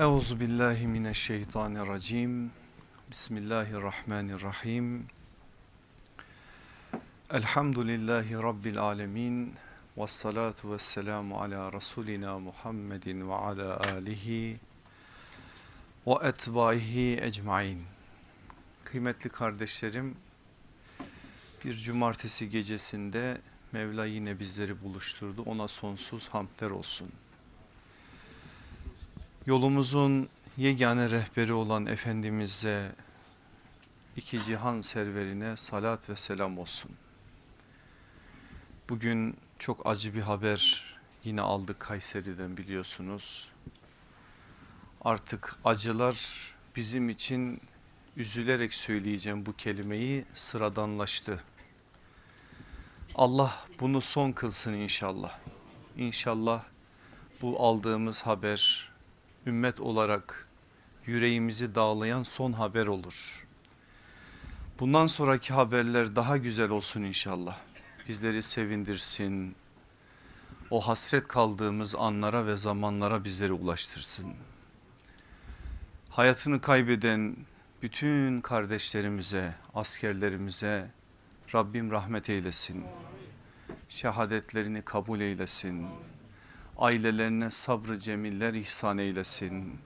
Euzu billahi mineşşeytanirracim. Bismillahirrahmanirrahim. Elhamdülillahi rabbil alamin. Ves salatu vesselamu ala rasulina Muhammedin ve ala alihi ve etbaihi ecmaîn. Kıymetli kardeşlerim, bir cumartesi gecesinde Mevla yine bizleri buluşturdu. Ona sonsuz hamdler olsun. Yolumuzun yegane rehberi olan Efendimiz'e, iki cihan serverine salat ve selam olsun. Bugün çok acı bir haber yine aldık Kayseri'den biliyorsunuz. Artık acılar bizim için üzülerek söyleyeceğim bu kelimeyi sıradanlaştı. Allah bunu son kılsın inşallah. İnşallah bu aldığımız haber ümmet olarak yüreğimizi dağlayan son haber olur. Bundan sonraki haberler daha güzel olsun inşallah. Bizleri sevindirsin. O hasret kaldığımız anlara ve zamanlara bizleri ulaştırsın. Hayatını kaybeden bütün kardeşlerimize, askerlerimize Rabbim rahmet eylesin. Şehadetlerini kabul eylesin ailelerine sabrı cemiller ihsan eylesin.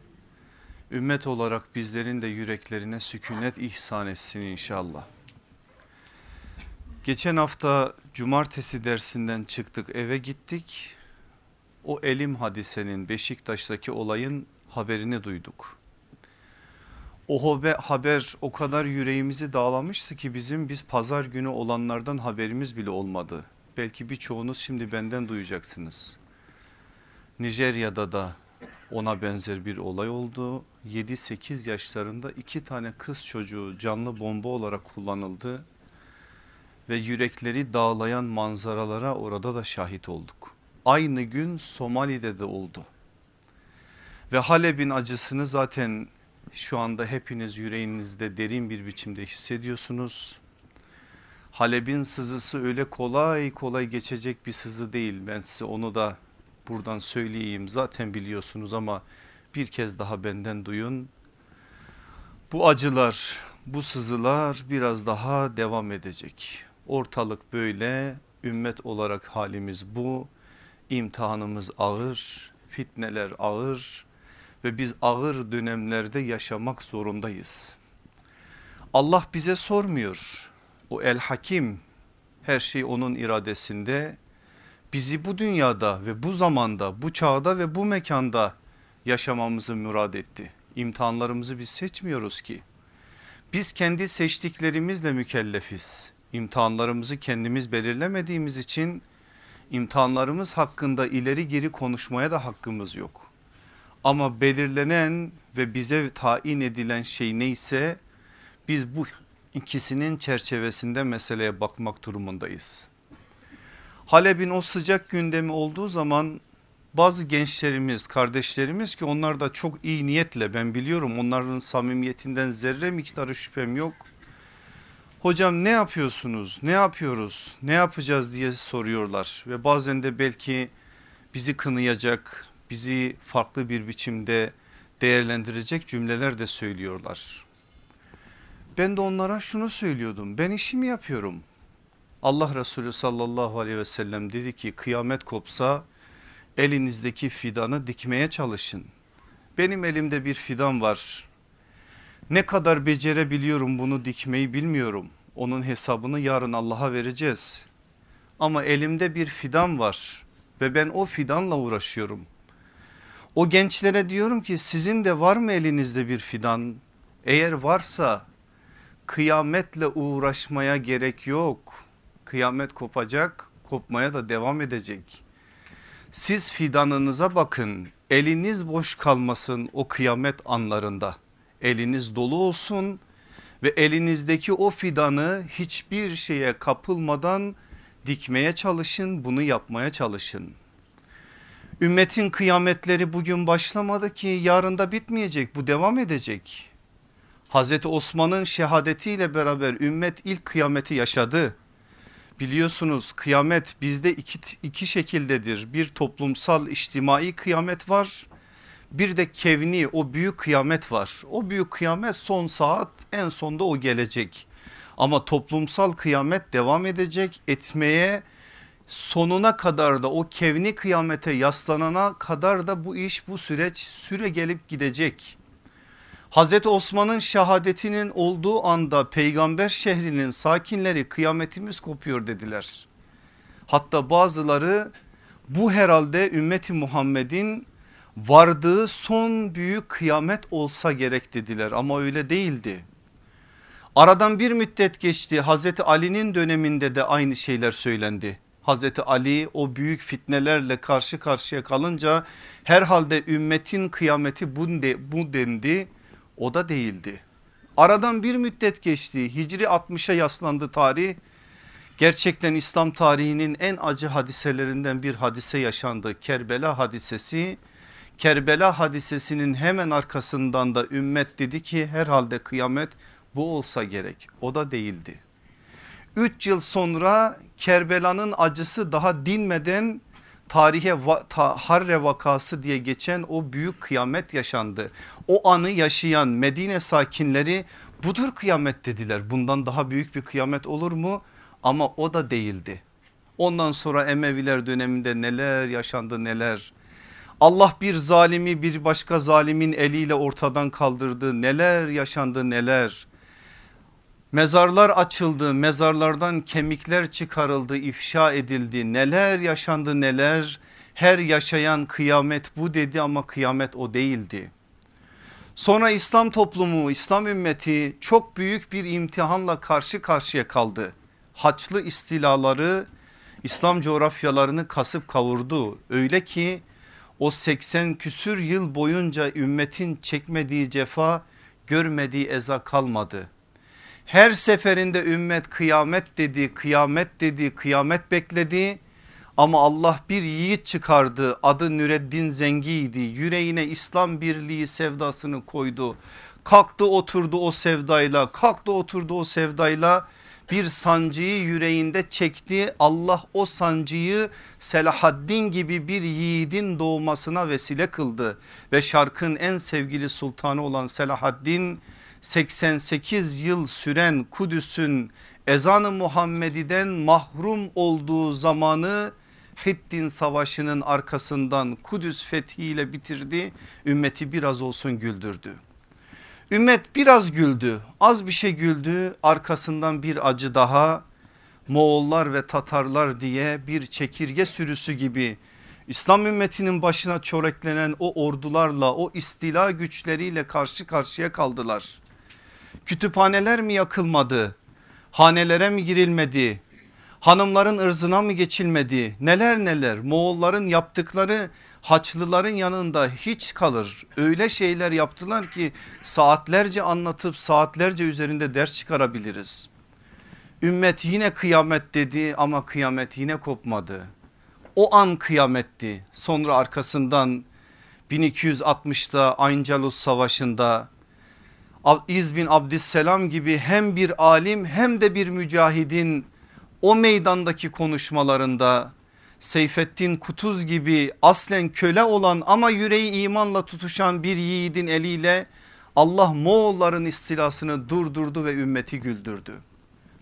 Ümmet olarak bizlerin de yüreklerine sükunet ihsan etsin inşallah. Geçen hafta cumartesi dersinden çıktık eve gittik. O elim hadisenin Beşiktaş'taki olayın haberini duyduk. O haber o kadar yüreğimizi dağlamıştı ki bizim biz pazar günü olanlardan haberimiz bile olmadı. Belki birçoğunuz şimdi benden duyacaksınız. Nijerya'da da ona benzer bir olay oldu. 7-8 yaşlarında iki tane kız çocuğu canlı bomba olarak kullanıldı. Ve yürekleri dağlayan manzaralara orada da şahit olduk. Aynı gün Somali'de de oldu. Ve Halep'in acısını zaten şu anda hepiniz yüreğinizde derin bir biçimde hissediyorsunuz. Halep'in sızısı öyle kolay kolay geçecek bir sızı değil. Ben size onu da buradan söyleyeyim zaten biliyorsunuz ama bir kez daha benden duyun. Bu acılar, bu sızılar biraz daha devam edecek. Ortalık böyle, ümmet olarak halimiz bu. İmtihanımız ağır, fitneler ağır ve biz ağır dönemlerde yaşamak zorundayız. Allah bize sormuyor. O el hakim her şey onun iradesinde bizi bu dünyada ve bu zamanda bu çağda ve bu mekanda yaşamamızı murad etti. İmtihanlarımızı biz seçmiyoruz ki. Biz kendi seçtiklerimizle mükellefiz. İmtihanlarımızı kendimiz belirlemediğimiz için imtihanlarımız hakkında ileri geri konuşmaya da hakkımız yok. Ama belirlenen ve bize tayin edilen şey neyse biz bu ikisinin çerçevesinde meseleye bakmak durumundayız. Halep'in o sıcak gündemi olduğu zaman bazı gençlerimiz kardeşlerimiz ki onlar da çok iyi niyetle ben biliyorum onların samimiyetinden zerre miktarı şüphem yok. Hocam ne yapıyorsunuz ne yapıyoruz ne yapacağız diye soruyorlar ve bazen de belki bizi kınayacak bizi farklı bir biçimde değerlendirecek cümleler de söylüyorlar. Ben de onlara şunu söylüyordum ben işimi yapıyorum Allah Resulü sallallahu aleyhi ve sellem dedi ki kıyamet kopsa elinizdeki fidanı dikmeye çalışın. Benim elimde bir fidan var. Ne kadar becerebiliyorum bunu dikmeyi bilmiyorum. Onun hesabını yarın Allah'a vereceğiz. Ama elimde bir fidan var ve ben o fidanla uğraşıyorum. O gençlere diyorum ki sizin de var mı elinizde bir fidan? Eğer varsa kıyametle uğraşmaya gerek yok kıyamet kopacak kopmaya da devam edecek. Siz fidanınıza bakın eliniz boş kalmasın o kıyamet anlarında eliniz dolu olsun ve elinizdeki o fidanı hiçbir şeye kapılmadan dikmeye çalışın bunu yapmaya çalışın. Ümmetin kıyametleri bugün başlamadı ki yarın da bitmeyecek bu devam edecek. Hazreti Osman'ın şehadetiyle beraber ümmet ilk kıyameti yaşadı biliyorsunuz kıyamet bizde iki, iki şekildedir. Bir toplumsal içtimai kıyamet var. Bir de kevni o büyük kıyamet var. O büyük kıyamet son saat en sonda o gelecek. Ama toplumsal kıyamet devam edecek etmeye sonuna kadar da o kevni kıyamete yaslanana kadar da bu iş bu süreç süre gelip gidecek. Hazreti Osman'ın şehadetinin olduğu anda peygamber şehrinin sakinleri kıyametimiz kopuyor dediler. Hatta bazıları bu herhalde ümmeti Muhammed'in vardığı son büyük kıyamet olsa gerek dediler ama öyle değildi. Aradan bir müddet geçti Hazreti Ali'nin döneminde de aynı şeyler söylendi. Hazreti Ali o büyük fitnelerle karşı karşıya kalınca herhalde ümmetin kıyameti bu, bu dendi o da değildi. Aradan bir müddet geçti Hicri 60'a yaslandı tarih gerçekten İslam tarihinin en acı hadiselerinden bir hadise yaşandı Kerbela hadisesi. Kerbela hadisesinin hemen arkasından da ümmet dedi ki herhalde kıyamet bu olsa gerek o da değildi. 3 yıl sonra Kerbela'nın acısı daha dinmeden tarihe ta, Harre vakası diye geçen o büyük kıyamet yaşandı. O anı yaşayan Medine sakinleri budur kıyamet dediler. Bundan daha büyük bir kıyamet olur mu? Ama o da değildi. Ondan sonra Emeviler döneminde neler yaşandı neler. Allah bir zalimi bir başka zalimin eliyle ortadan kaldırdı. Neler yaşandı neler. Mezarlar açıldı, mezarlardan kemikler çıkarıldı, ifşa edildi. Neler yaşandı neler. Her yaşayan kıyamet bu dedi ama kıyamet o değildi. Sonra İslam toplumu, İslam ümmeti çok büyük bir imtihanla karşı karşıya kaldı. Haçlı istilaları İslam coğrafyalarını kasıp kavurdu. Öyle ki o 80 küsür yıl boyunca ümmetin çekmediği cefa, görmediği eza kalmadı. Her seferinde ümmet kıyamet dedi, kıyamet dedi, kıyamet bekledi. Ama Allah bir yiğit çıkardı adı Nüreddin Zengi'ydi yüreğine İslam birliği sevdasını koydu. Kalktı oturdu o sevdayla kalktı oturdu o sevdayla bir sancıyı yüreğinde çekti. Allah o sancıyı Selahaddin gibi bir yiğidin doğmasına vesile kıldı. Ve şarkın en sevgili sultanı olan Selahaddin 88 yıl süren Kudüs'ün ezanı Muhammedi'den mahrum olduğu zamanı Hittin savaşının arkasından Kudüs fethiyle bitirdi. Ümmeti biraz olsun güldürdü. Ümmet biraz güldü az bir şey güldü arkasından bir acı daha Moğollar ve Tatarlar diye bir çekirge sürüsü gibi İslam ümmetinin başına çöreklenen o ordularla o istila güçleriyle karşı karşıya kaldılar. Kütüphaneler mi yakılmadı? Hanelere mi girilmedi? Hanımların ırzına mı geçilmedi? Neler neler Moğolların yaptıkları Haçlıların yanında hiç kalır. Öyle şeyler yaptılar ki saatlerce anlatıp saatlerce üzerinde ders çıkarabiliriz. Ümmet yine kıyamet dedi ama kıyamet yine kopmadı. O an kıyametti. Sonra arkasından 1260'da Ayncalut Savaşı'nda İz bin Abdüsselam gibi hem bir alim hem de bir mücahidin o meydandaki konuşmalarında Seyfettin Kutuz gibi aslen köle olan ama yüreği imanla tutuşan bir yiğidin eliyle Allah Moğolların istilasını durdurdu ve ümmeti güldürdü.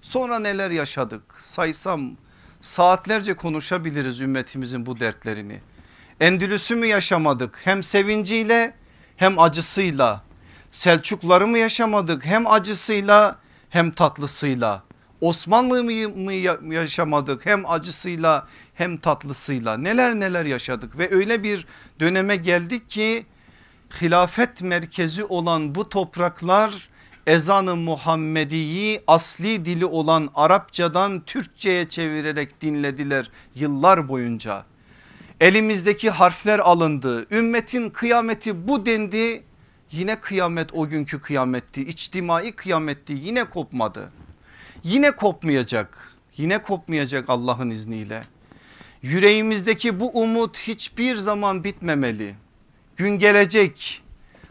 Sonra neler yaşadık saysam saatlerce konuşabiliriz ümmetimizin bu dertlerini. Endülüs'ü mü yaşamadık hem sevinciyle hem acısıyla Selçukları mı yaşamadık? Hem acısıyla hem tatlısıyla. Osmanlı mı yaşamadık? Hem acısıyla hem tatlısıyla. Neler neler yaşadık? Ve öyle bir döneme geldik ki hilafet merkezi olan bu topraklar ezanı Muhammediyi asli dili olan Arapçadan Türkçe'ye çevirerek dinlediler yıllar boyunca. Elimizdeki harfler alındı. Ümmetin kıyameti bu dendi Yine kıyamet o günkü kıyametti. İçtimai kıyametti. Yine kopmadı. Yine kopmayacak. Yine kopmayacak Allah'ın izniyle. Yüreğimizdeki bu umut hiçbir zaman bitmemeli. Gün gelecek.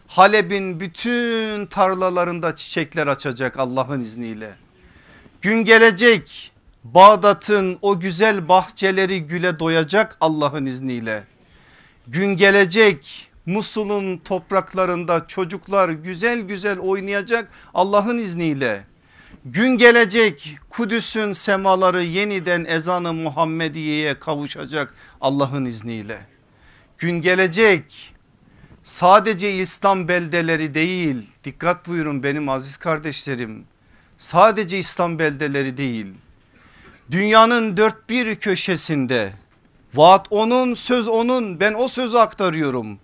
Halep'in bütün tarlalarında çiçekler açacak Allah'ın izniyle. Gün gelecek. Bağdat'ın o güzel bahçeleri güle doyacak Allah'ın izniyle. Gün gelecek Musul'un topraklarında çocuklar güzel güzel oynayacak Allah'ın izniyle. Gün gelecek Kudüs'ün semaları yeniden ezanı Muhammediye'ye kavuşacak Allah'ın izniyle. Gün gelecek sadece İslam beldeleri değil dikkat buyurun benim aziz kardeşlerim sadece İslam beldeleri değil dünyanın dört bir köşesinde vaat onun söz onun ben o sözü aktarıyorum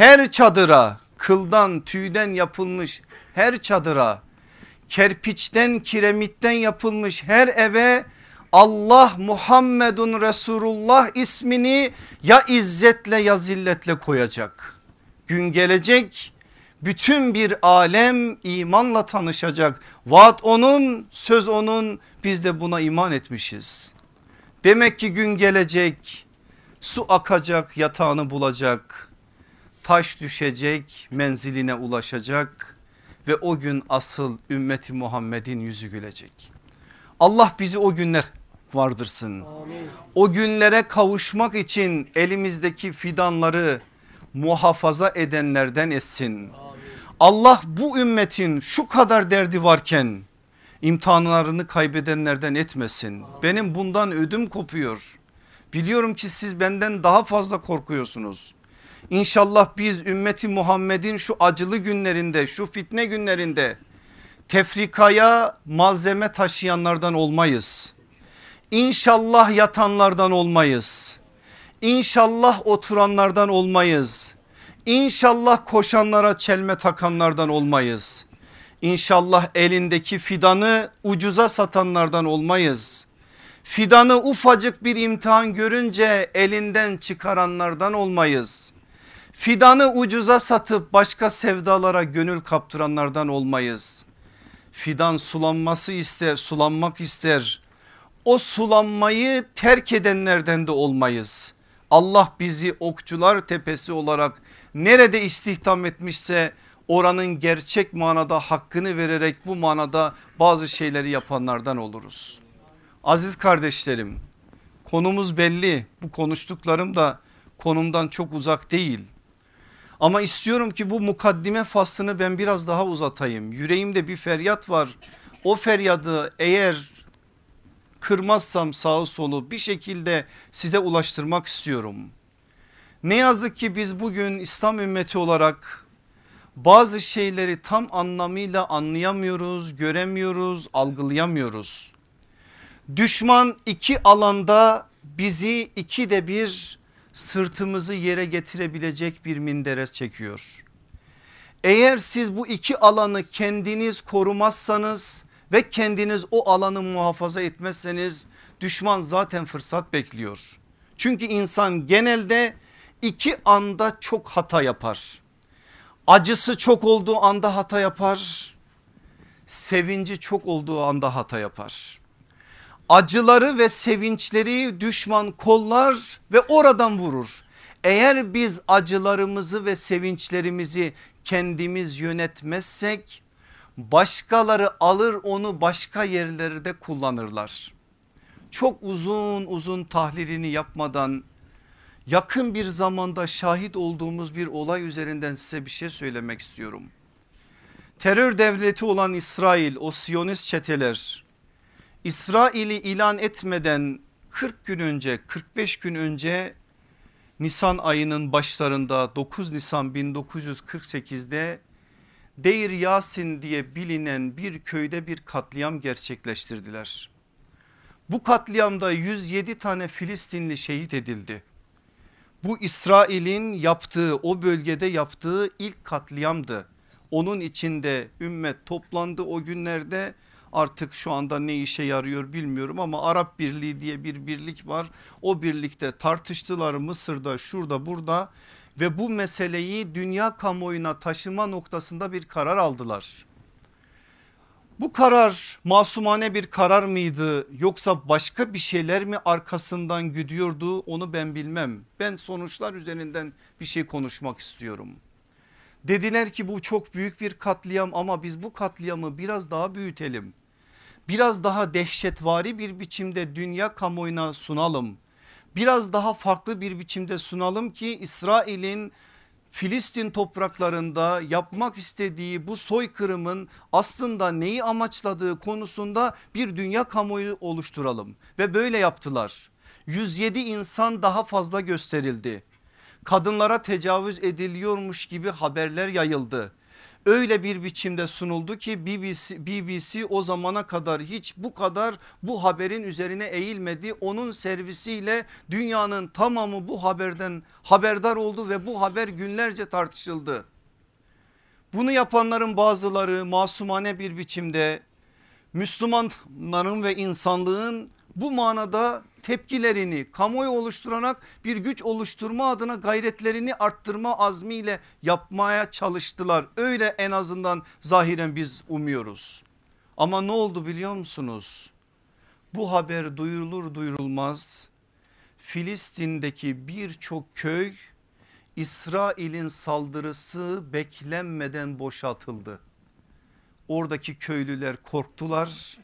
her çadıra kıldan tüyden yapılmış her çadıra kerpiçten kiremitten yapılmış her eve Allah Muhammedun Resulullah ismini ya izzetle ya zilletle koyacak. Gün gelecek bütün bir alem imanla tanışacak. Vaat onun söz onun biz de buna iman etmişiz. Demek ki gün gelecek su akacak yatağını bulacak. Taş düşecek menziline ulaşacak ve o gün asıl ümmeti Muhammed'in yüzü gülecek. Allah bizi o günler vardırsın. Amin. O günlere kavuşmak için elimizdeki fidanları muhafaza edenlerden etsin. Amin. Allah bu ümmetin şu kadar derdi varken imtihanlarını kaybedenlerden etmesin. Amin. Benim bundan ödüm kopuyor. Biliyorum ki siz benden daha fazla korkuyorsunuz. İnşallah biz ümmeti Muhammed'in şu acılı günlerinde şu fitne günlerinde tefrikaya malzeme taşıyanlardan olmayız. İnşallah yatanlardan olmayız. İnşallah oturanlardan olmayız. İnşallah koşanlara çelme takanlardan olmayız. İnşallah elindeki fidanı ucuza satanlardan olmayız. Fidanı ufacık bir imtihan görünce elinden çıkaranlardan olmayız. Fidanı ucuza satıp başka sevdalara gönül kaptıranlardan olmayız. Fidan sulanması ister, sulanmak ister. O sulanmayı terk edenlerden de olmayız. Allah bizi okçular tepesi olarak nerede istihdam etmişse oranın gerçek manada hakkını vererek bu manada bazı şeyleri yapanlardan oluruz. Aziz kardeşlerim konumuz belli bu konuştuklarım da konumdan çok uzak değil. Ama istiyorum ki bu mukaddime faslını ben biraz daha uzatayım. Yüreğimde bir feryat var. O feryadı eğer kırmazsam sağı solu bir şekilde size ulaştırmak istiyorum. Ne yazık ki biz bugün İslam ümmeti olarak bazı şeyleri tam anlamıyla anlayamıyoruz, göremiyoruz, algılayamıyoruz. Düşman iki alanda bizi iki de bir sırtımızı yere getirebilecek bir minderes çekiyor. Eğer siz bu iki alanı kendiniz korumazsanız ve kendiniz o alanı muhafaza etmezseniz düşman zaten fırsat bekliyor. Çünkü insan genelde iki anda çok hata yapar. Acısı çok olduğu anda hata yapar. Sevinci çok olduğu anda hata yapar acıları ve sevinçleri düşman kollar ve oradan vurur. Eğer biz acılarımızı ve sevinçlerimizi kendimiz yönetmezsek başkaları alır onu başka yerlerde kullanırlar. Çok uzun uzun tahlilini yapmadan yakın bir zamanda şahit olduğumuz bir olay üzerinden size bir şey söylemek istiyorum. Terör devleti olan İsrail o Siyonist çeteler İsrail'i ilan etmeden 40 gün önce 45 gün önce Nisan ayının başlarında 9 Nisan 1948'de Deir Yasin diye bilinen bir köyde bir katliam gerçekleştirdiler. Bu katliamda 107 tane Filistinli şehit edildi. Bu İsrail'in yaptığı o bölgede yaptığı ilk katliamdı. Onun içinde ümmet toplandı o günlerde artık şu anda ne işe yarıyor bilmiyorum ama Arap Birliği diye bir birlik var. O birlikte tartıştılar Mısır'da şurada burada ve bu meseleyi dünya kamuoyuna taşıma noktasında bir karar aldılar. Bu karar masumane bir karar mıydı yoksa başka bir şeyler mi arkasından güdüyordu onu ben bilmem. Ben sonuçlar üzerinden bir şey konuşmak istiyorum. Dediler ki bu çok büyük bir katliam ama biz bu katliamı biraz daha büyütelim biraz daha dehşetvari bir biçimde dünya kamuoyuna sunalım. Biraz daha farklı bir biçimde sunalım ki İsrail'in Filistin topraklarında yapmak istediği bu soykırımın aslında neyi amaçladığı konusunda bir dünya kamuoyu oluşturalım ve böyle yaptılar. 107 insan daha fazla gösterildi. Kadınlara tecavüz ediliyormuş gibi haberler yayıldı öyle bir biçimde sunuldu ki BBC, BBC o zamana kadar hiç bu kadar bu haberin üzerine eğilmedi. Onun servisiyle dünyanın tamamı bu haberden haberdar oldu ve bu haber günlerce tartışıldı. Bunu yapanların bazıları masumane bir biçimde Müslümanların ve insanlığın bu manada tepkilerini kamuoyu oluşturarak bir güç oluşturma adına gayretlerini arttırma azmiyle yapmaya çalıştılar. Öyle en azından zahiren biz umuyoruz. Ama ne oldu biliyor musunuz? Bu haber duyurulur duyurulmaz Filistin'deki birçok köy İsrail'in saldırısı beklenmeden boşaltıldı. Oradaki köylüler korktular.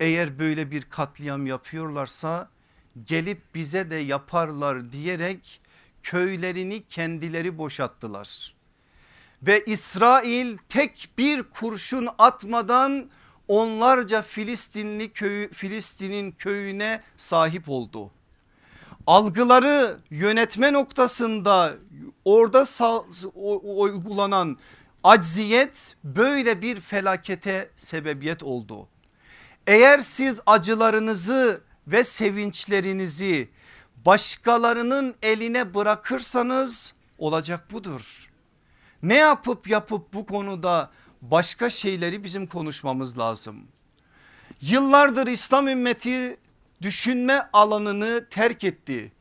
Eğer böyle bir katliam yapıyorlarsa gelip bize de yaparlar diyerek köylerini kendileri boşalttılar. Ve İsrail tek bir kurşun atmadan onlarca Filistinli köyü Filistin'in köyüne sahip oldu. Algıları yönetme noktasında orada uygulanan acziyet böyle bir felakete sebebiyet oldu. Eğer siz acılarınızı ve sevinçlerinizi başkalarının eline bırakırsanız olacak budur. Ne yapıp yapıp bu konuda başka şeyleri bizim konuşmamız lazım. Yıllardır İslam ümmeti düşünme alanını terk etti.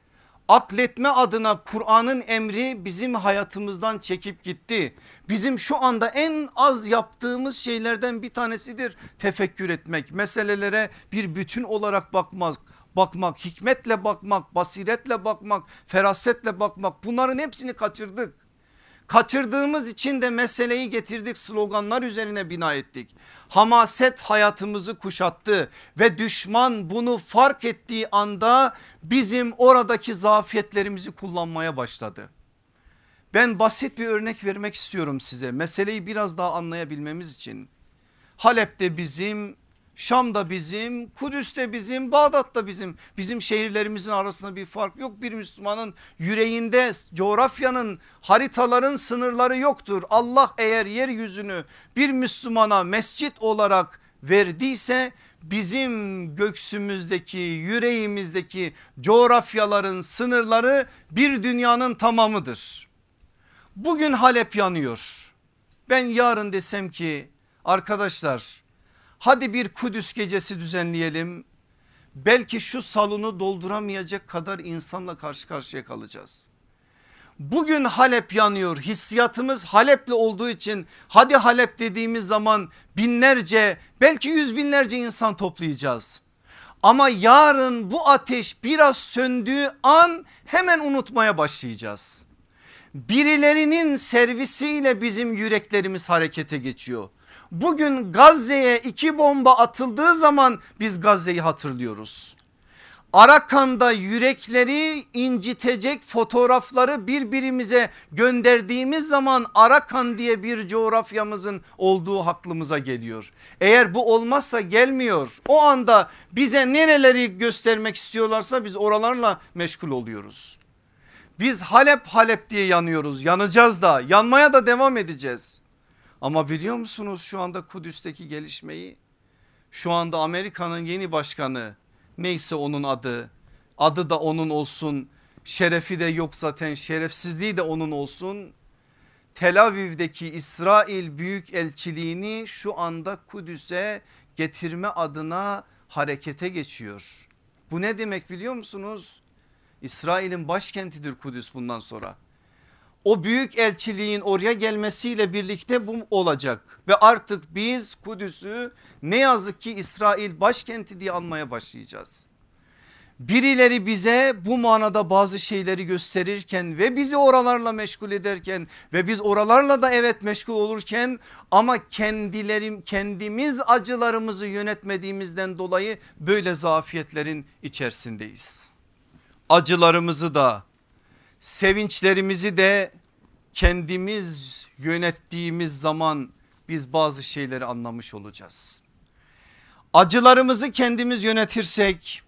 Akletme adına Kur'an'ın emri bizim hayatımızdan çekip gitti. Bizim şu anda en az yaptığımız şeylerden bir tanesidir tefekkür etmek. Meselelere bir bütün olarak bakmak, bakmak, hikmetle bakmak, basiretle bakmak, ferasetle bakmak bunların hepsini kaçırdık. Kaçırdığımız için de meseleyi getirdik sloganlar üzerine bina ettik. Hamaset hayatımızı kuşattı ve düşman bunu fark ettiği anda bizim oradaki zafiyetlerimizi kullanmaya başladı. Ben basit bir örnek vermek istiyorum size meseleyi biraz daha anlayabilmemiz için. Halep'te bizim Şam da bizim, Kudüs de bizim, Bağdat da bizim. Bizim şehirlerimizin arasında bir fark yok. Bir Müslümanın yüreğinde coğrafyanın haritaların sınırları yoktur. Allah eğer yeryüzünü bir Müslümana mescit olarak verdiyse bizim göksümüzdeki yüreğimizdeki coğrafyaların sınırları bir dünyanın tamamıdır. Bugün Halep yanıyor. Ben yarın desem ki arkadaşlar Hadi bir Kudüs gecesi düzenleyelim. Belki şu salonu dolduramayacak kadar insanla karşı karşıya kalacağız. Bugün Halep yanıyor hissiyatımız Halep'li olduğu için hadi Halep dediğimiz zaman binlerce belki yüz binlerce insan toplayacağız. Ama yarın bu ateş biraz söndüğü an hemen unutmaya başlayacağız. Birilerinin servisiyle bizim yüreklerimiz harekete geçiyor. Bugün Gazze'ye iki bomba atıldığı zaman biz Gazze'yi hatırlıyoruz. Arakan'da yürekleri incitecek fotoğrafları birbirimize gönderdiğimiz zaman Arakan diye bir coğrafyamızın olduğu aklımıza geliyor. Eğer bu olmazsa gelmiyor. O anda bize nereleri göstermek istiyorlarsa biz oralarla meşgul oluyoruz. Biz Halep Halep diye yanıyoruz yanacağız da yanmaya da devam edeceğiz. Ama biliyor musunuz şu anda Kudüs'teki gelişmeyi? Şu anda Amerika'nın yeni başkanı neyse onun adı adı da onun olsun şerefi de yok zaten şerefsizliği de onun olsun. Tel Aviv'deki İsrail büyük elçiliğini şu anda Kudüs'e getirme adına harekete geçiyor. Bu ne demek biliyor musunuz? İsrail'in başkentidir Kudüs bundan sonra o büyük elçiliğin oraya gelmesiyle birlikte bu olacak ve artık biz Kudüs'ü ne yazık ki İsrail başkenti diye anmaya başlayacağız. Birileri bize bu manada bazı şeyleri gösterirken ve bizi oralarla meşgul ederken ve biz oralarla da evet meşgul olurken ama kendilerim kendimiz acılarımızı yönetmediğimizden dolayı böyle zafiyetlerin içerisindeyiz. Acılarımızı da sevinçlerimizi de kendimiz yönettiğimiz zaman biz bazı şeyleri anlamış olacağız. Acılarımızı kendimiz yönetirsek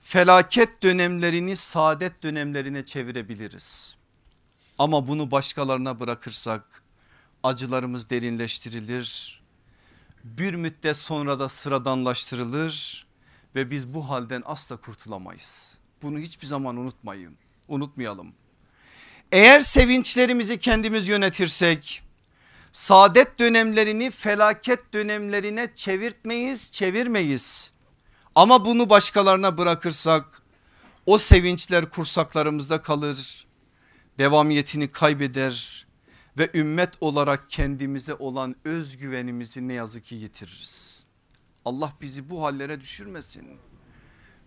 felaket dönemlerini saadet dönemlerine çevirebiliriz. Ama bunu başkalarına bırakırsak acılarımız derinleştirilir. Bir müddet sonra da sıradanlaştırılır ve biz bu halden asla kurtulamayız. Bunu hiçbir zaman unutmayın. Unutmayalım. Eğer sevinçlerimizi kendimiz yönetirsek saadet dönemlerini felaket dönemlerine çevirtmeyiz, çevirmeyiz. Ama bunu başkalarına bırakırsak o sevinçler kursaklarımızda kalır. Devamiyetini kaybeder ve ümmet olarak kendimize olan özgüvenimizi ne yazık ki yitiririz. Allah bizi bu hallere düşürmesin.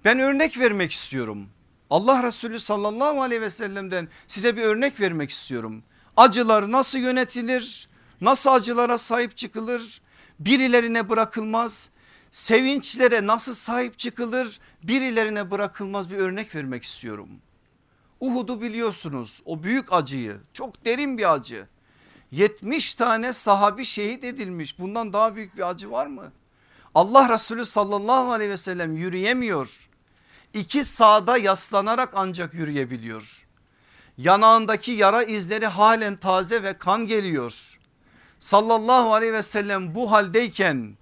Ben örnek vermek istiyorum. Allah Resulü sallallahu aleyhi ve sellem'den size bir örnek vermek istiyorum. Acılar nasıl yönetilir? Nasıl acılara sahip çıkılır? Birilerine bırakılmaz. Sevinçlere nasıl sahip çıkılır? Birilerine bırakılmaz bir örnek vermek istiyorum. Uhud'u biliyorsunuz o büyük acıyı çok derin bir acı. 70 tane sahabi şehit edilmiş bundan daha büyük bir acı var mı? Allah Resulü sallallahu aleyhi ve sellem yürüyemiyor. İki sağda yaslanarak ancak yürüyebiliyor. Yanağındaki yara izleri halen taze ve kan geliyor. Sallallahu aleyhi ve sellem bu haldeyken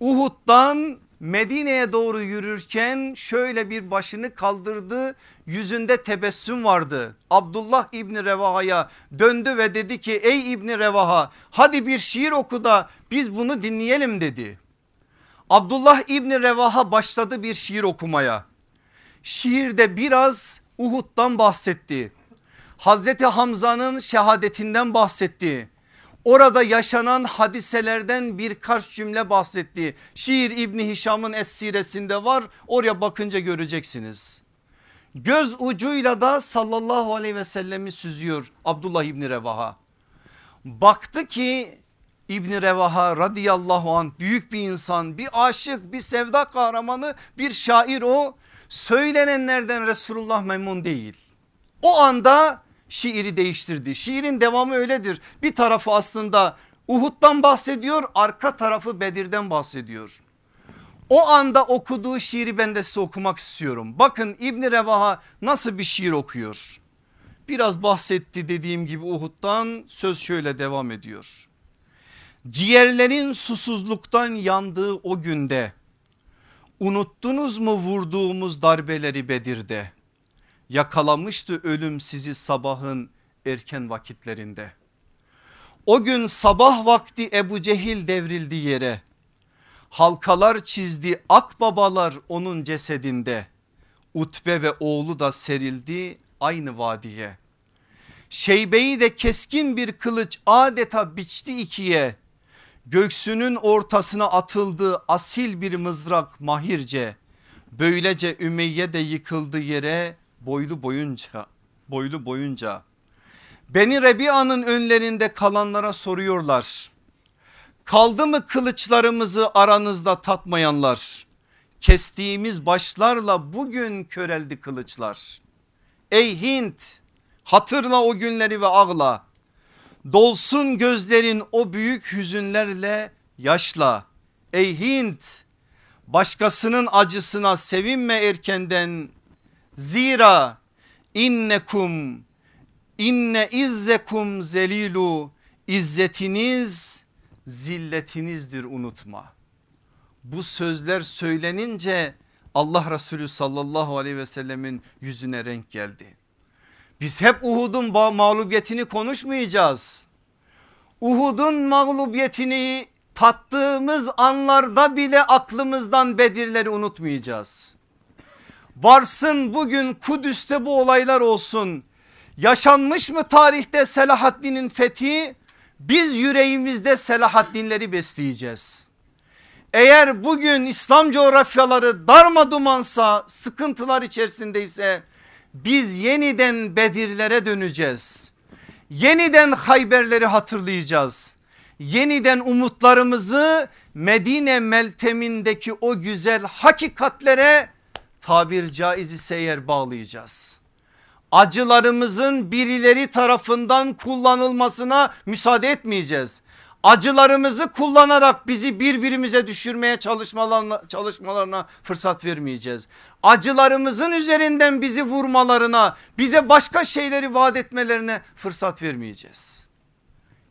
Uhud'dan Medine'ye doğru yürürken şöyle bir başını kaldırdı yüzünde tebessüm vardı. Abdullah İbni Revaha'ya döndü ve dedi ki ey İbni Revaha hadi bir şiir oku da biz bunu dinleyelim dedi. Abdullah İbni Revaha başladı bir şiir okumaya. Şiirde biraz Uhud'dan bahsetti. Hazreti Hamza'nın şehadetinden bahsetti. Orada yaşanan hadiselerden birkaç cümle bahsetti. Şiir İbni Hişam'ın Essiresinde var oraya bakınca göreceksiniz. Göz ucuyla da sallallahu aleyhi ve sellemi süzüyor Abdullah İbni Revaha. Baktı ki İbni Revaha radıyallahu an büyük bir insan bir aşık bir sevda kahramanı bir şair o söylenenlerden Resulullah memnun değil. O anda şiiri değiştirdi. Şiirin devamı öyledir. Bir tarafı aslında Uhud'dan bahsediyor arka tarafı Bedir'den bahsediyor. O anda okuduğu şiiri ben de size okumak istiyorum. Bakın İbni Revaha nasıl bir şiir okuyor. Biraz bahsetti dediğim gibi Uhud'dan söz şöyle devam ediyor. Ciğerlerin susuzluktan yandığı o günde unuttunuz mu vurduğumuz darbeleri Bedir'de? yakalamıştı ölüm sizi sabahın erken vakitlerinde. O gün sabah vakti Ebu Cehil devrildi yere. Halkalar çizdi akbabalar onun cesedinde. Utbe ve oğlu da serildi aynı vadiye. Şeybeyi de keskin bir kılıç adeta biçti ikiye. Göksünün ortasına atıldı asil bir mızrak mahirce. Böylece Ümeyye de yıkıldı yere boylu boyunca boylu boyunca Beni Rebia'nın önlerinde kalanlara soruyorlar. Kaldı mı kılıçlarımızı aranızda tatmayanlar? Kestiğimiz başlarla bugün köreldi kılıçlar. Ey Hint hatırla o günleri ve ağla. Dolsun gözlerin o büyük hüzünlerle yaşla. Ey Hint başkasının acısına sevinme erkenden Zira innekum inne izzekum zelilu izzetiniz zilletinizdir unutma. Bu sözler söylenince Allah Resulü sallallahu aleyhi ve sellemin yüzüne renk geldi. Biz hep Uhud'un mağlubiyetini konuşmayacağız. Uhud'un mağlubiyetini tattığımız anlarda bile aklımızdan Bedirleri unutmayacağız. Varsın bugün Kudüs'te bu olaylar olsun. Yaşanmış mı tarihte Selahaddin'in fethi? Biz yüreğimizde Selahaddinleri besleyeceğiz. Eğer bugün İslam coğrafyaları darma dumansa sıkıntılar içerisindeyse biz yeniden Bedirlere döneceğiz. Yeniden Hayberleri hatırlayacağız. Yeniden umutlarımızı Medine meltemindeki o güzel hakikatlere tabir caiz ise eğer bağlayacağız. acılarımızın birileri tarafından kullanılmasına müsaade etmeyeceğiz. Acılarımızı kullanarak bizi birbirimize düşürmeye çalışmalarına, çalışmalarına fırsat vermeyeceğiz. Acılarımızın üzerinden bizi vurmalarına, bize başka şeyleri vaat etmelerine fırsat vermeyeceğiz.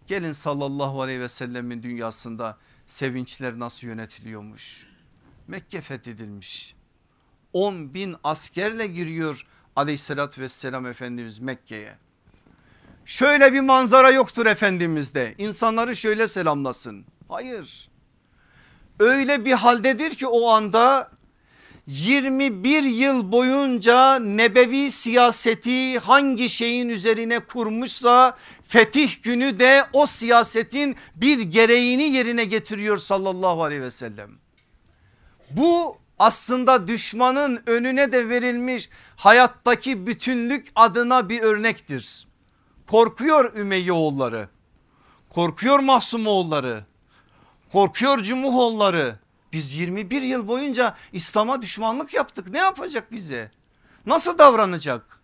Gelin sallallahu aleyhi ve sellemin dünyasında sevinçler nasıl yönetiliyormuş. Mekke fethedilmiş. 10 bin askerle giriyor aleyhissalatü vesselam Efendimiz Mekke'ye. Şöyle bir manzara yoktur Efendimiz'de insanları şöyle selamlasın. Hayır öyle bir haldedir ki o anda 21 yıl boyunca nebevi siyaseti hangi şeyin üzerine kurmuşsa fetih günü de o siyasetin bir gereğini yerine getiriyor sallallahu aleyhi ve sellem. Bu aslında düşmanın önüne de verilmiş hayattaki bütünlük adına bir örnektir. Korkuyor Ümeyye oğulları, korkuyor Mahsum oğulları, korkuyor Cumuhoğulları. Biz 21 yıl boyunca İslam'a düşmanlık yaptık ne yapacak bize? Nasıl davranacak?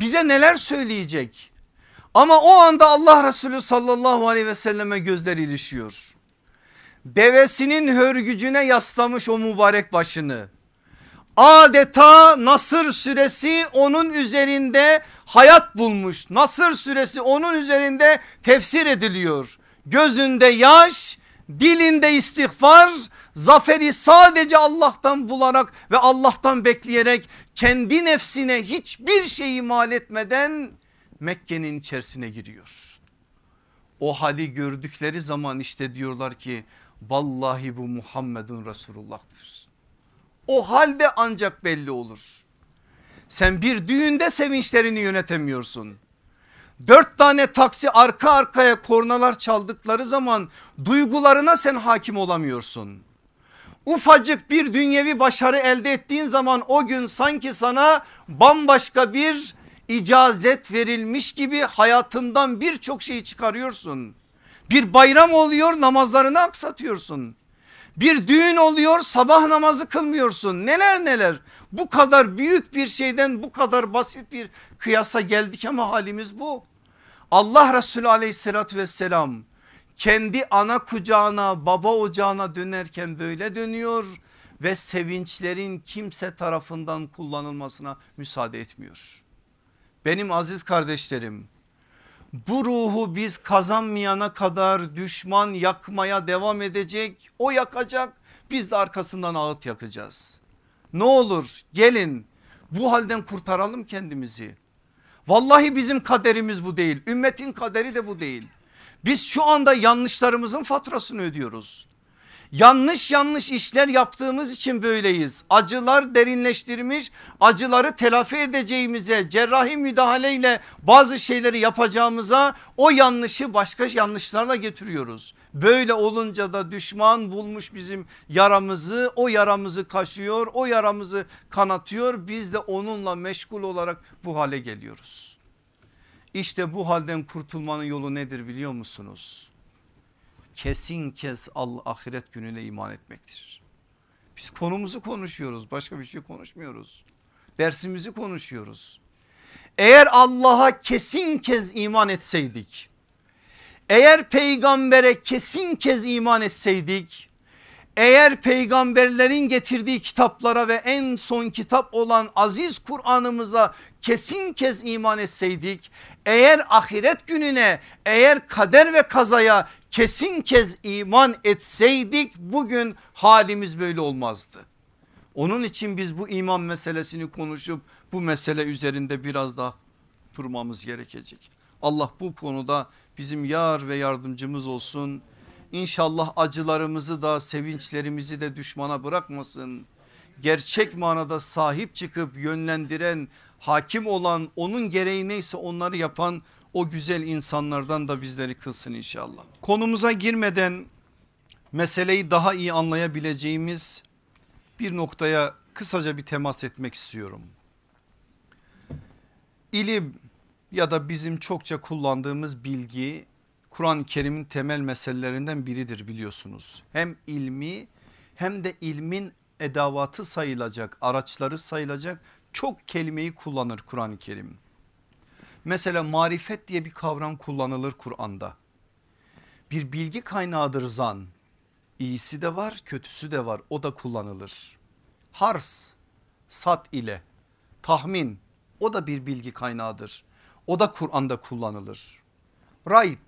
Bize neler söyleyecek? Ama o anda Allah Resulü sallallahu aleyhi ve selleme gözler ilişiyor. Devesinin hörgücüne yaslamış o mübarek başını. Adeta Nasır suresi onun üzerinde hayat bulmuş. Nasır suresi onun üzerinde tefsir ediliyor. Gözünde yaş, dilinde istiğfar, zaferi sadece Allah'tan bularak ve Allah'tan bekleyerek kendi nefsine hiçbir şey mal etmeden Mekke'nin içerisine giriyor. O hali gördükleri zaman işte diyorlar ki vallahi bu Muhammedun Resulullah'tır. O halde ancak belli olur. Sen bir düğünde sevinçlerini yönetemiyorsun. Dört tane taksi arka arkaya kornalar çaldıkları zaman duygularına sen hakim olamıyorsun. Ufacık bir dünyevi başarı elde ettiğin zaman o gün sanki sana bambaşka bir icazet verilmiş gibi hayatından birçok şeyi çıkarıyorsun. Bir bayram oluyor namazlarını aksatıyorsun. Bir düğün oluyor sabah namazı kılmıyorsun neler neler. Bu kadar büyük bir şeyden bu kadar basit bir kıyasa geldik ama halimiz bu. Allah Resulü aleyhissalatü vesselam kendi ana kucağına baba ocağına dönerken böyle dönüyor ve sevinçlerin kimse tarafından kullanılmasına müsaade etmiyor. Benim aziz kardeşlerim bu ruhu biz kazanmayana kadar düşman yakmaya devam edecek. O yakacak biz de arkasından ağıt yakacağız. Ne olur gelin bu halden kurtaralım kendimizi. Vallahi bizim kaderimiz bu değil. Ümmetin kaderi de bu değil. Biz şu anda yanlışlarımızın faturasını ödüyoruz. Yanlış yanlış işler yaptığımız için böyleyiz. Acılar derinleştirmiş acıları telafi edeceğimize cerrahi müdahaleyle bazı şeyleri yapacağımıza o yanlışı başka yanlışlarla getiriyoruz. Böyle olunca da düşman bulmuş bizim yaramızı o yaramızı kaşıyor o yaramızı kanatıyor biz de onunla meşgul olarak bu hale geliyoruz. İşte bu halden kurtulmanın yolu nedir biliyor musunuz? Kesin kes al ahiret gününe iman etmektir. Biz konumuzu konuşuyoruz başka bir şey konuşmuyoruz. Dersimizi konuşuyoruz. Eğer Allah'a kesin kez iman etseydik eğer peygambere kesin kez iman etseydik eğer peygamberlerin getirdiği kitaplara ve en son kitap olan aziz Kur'an'ımıza kesin kez iman etseydik eğer ahiret gününe eğer kader ve kazaya kesin kez iman etseydik bugün halimiz böyle olmazdı. Onun için biz bu iman meselesini konuşup bu mesele üzerinde biraz daha durmamız gerekecek. Allah bu konuda bizim yar ve yardımcımız olsun. İnşallah acılarımızı da sevinçlerimizi de düşmana bırakmasın. Gerçek manada sahip çıkıp yönlendiren hakim olan onun gereği neyse onları yapan o güzel insanlardan da bizleri kılsın inşallah. Konumuza girmeden meseleyi daha iyi anlayabileceğimiz bir noktaya kısaca bir temas etmek istiyorum. İlim ya da bizim çokça kullandığımız bilgi Kur'an-ı Kerim'in temel meselelerinden biridir biliyorsunuz. Hem ilmi hem de ilmin edavatı sayılacak araçları sayılacak çok kelimeyi kullanır Kur'an-ı Kerim. Mesela marifet diye bir kavram kullanılır Kur'an'da. Bir bilgi kaynağıdır zan. İyisi de var kötüsü de var o da kullanılır. Hars sat ile tahmin o da bir bilgi kaynağıdır. O da Kur'an'da kullanılır. Rayb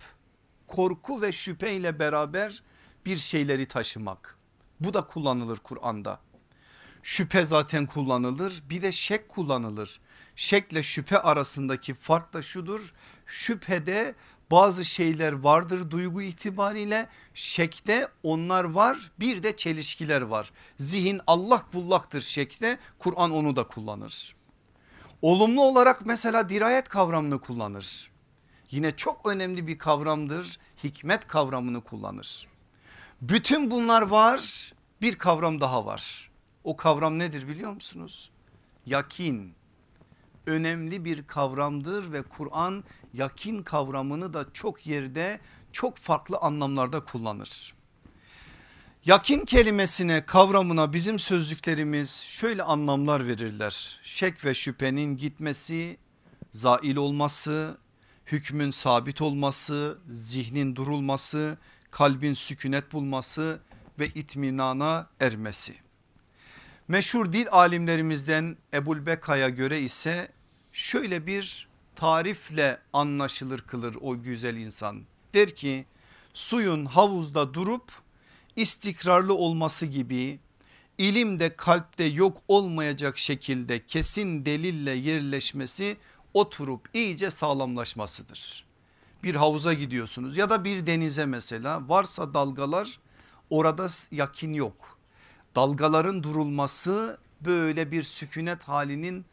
korku ve şüphe ile beraber bir şeyleri taşımak. Bu da kullanılır Kur'an'da. Şüphe zaten kullanılır bir de şek kullanılır. Şekle şüphe arasındaki fark da şudur. Şüphede bazı şeyler vardır duygu itibariyle şekte onlar var bir de çelişkiler var. Zihin allak bullaktır şekte Kur'an onu da kullanır. Olumlu olarak mesela dirayet kavramını kullanır. Yine çok önemli bir kavramdır hikmet kavramını kullanır. Bütün bunlar var bir kavram daha var. O kavram nedir biliyor musunuz? Yakin önemli bir kavramdır ve Kur'an yakin kavramını da çok yerde çok farklı anlamlarda kullanır. Yakin kelimesine kavramına bizim sözlüklerimiz şöyle anlamlar verirler. Şek ve şüphenin gitmesi, zail olması, hükmün sabit olması, zihnin durulması, kalbin sükunet bulması ve itminana ermesi. Meşhur dil alimlerimizden Ebul Beka'ya göre ise şöyle bir tarifle anlaşılır kılır o güzel insan. Der ki suyun havuzda durup istikrarlı olması gibi ilim de kalpte yok olmayacak şekilde kesin delille yerleşmesi oturup iyice sağlamlaşmasıdır. Bir havuza gidiyorsunuz ya da bir denize mesela varsa dalgalar orada yakin yok. Dalgaların durulması böyle bir sükunet halinin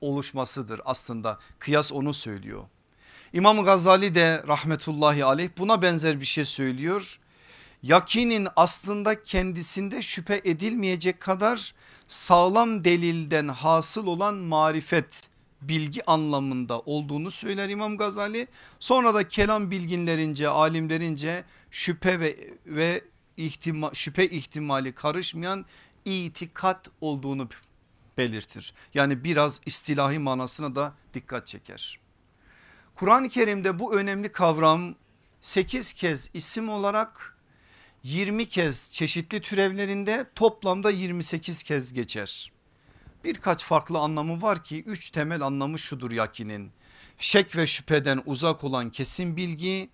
oluşmasıdır aslında kıyas onu söylüyor. İmam Gazali de rahmetullahi aleyh buna benzer bir şey söylüyor. Yakinin aslında kendisinde şüphe edilmeyecek kadar sağlam delilden hasıl olan marifet bilgi anlamında olduğunu söyler İmam Gazali. Sonra da kelam bilginlerince alimlerince şüphe ve, ve ihtima, şüphe ihtimali karışmayan itikat olduğunu belirtir. Yani biraz istilahi manasına da dikkat çeker. Kur'an-ı Kerim'de bu önemli kavram 8 kez isim olarak 20 kez çeşitli türevlerinde toplamda 28 kez geçer. Birkaç farklı anlamı var ki üç temel anlamı şudur yakinin. Şek ve şüpheden uzak olan kesin bilgi,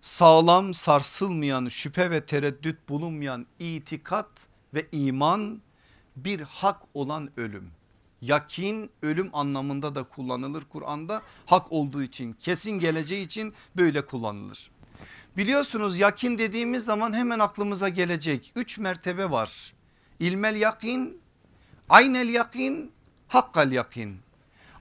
sağlam sarsılmayan şüphe ve tereddüt bulunmayan itikat ve iman bir hak olan ölüm. Yakin ölüm anlamında da kullanılır Kur'an'da hak olduğu için kesin geleceği için böyle kullanılır. Biliyorsunuz yakin dediğimiz zaman hemen aklımıza gelecek üç mertebe var. İlmel yakin, aynel yakin, hakkal yakin.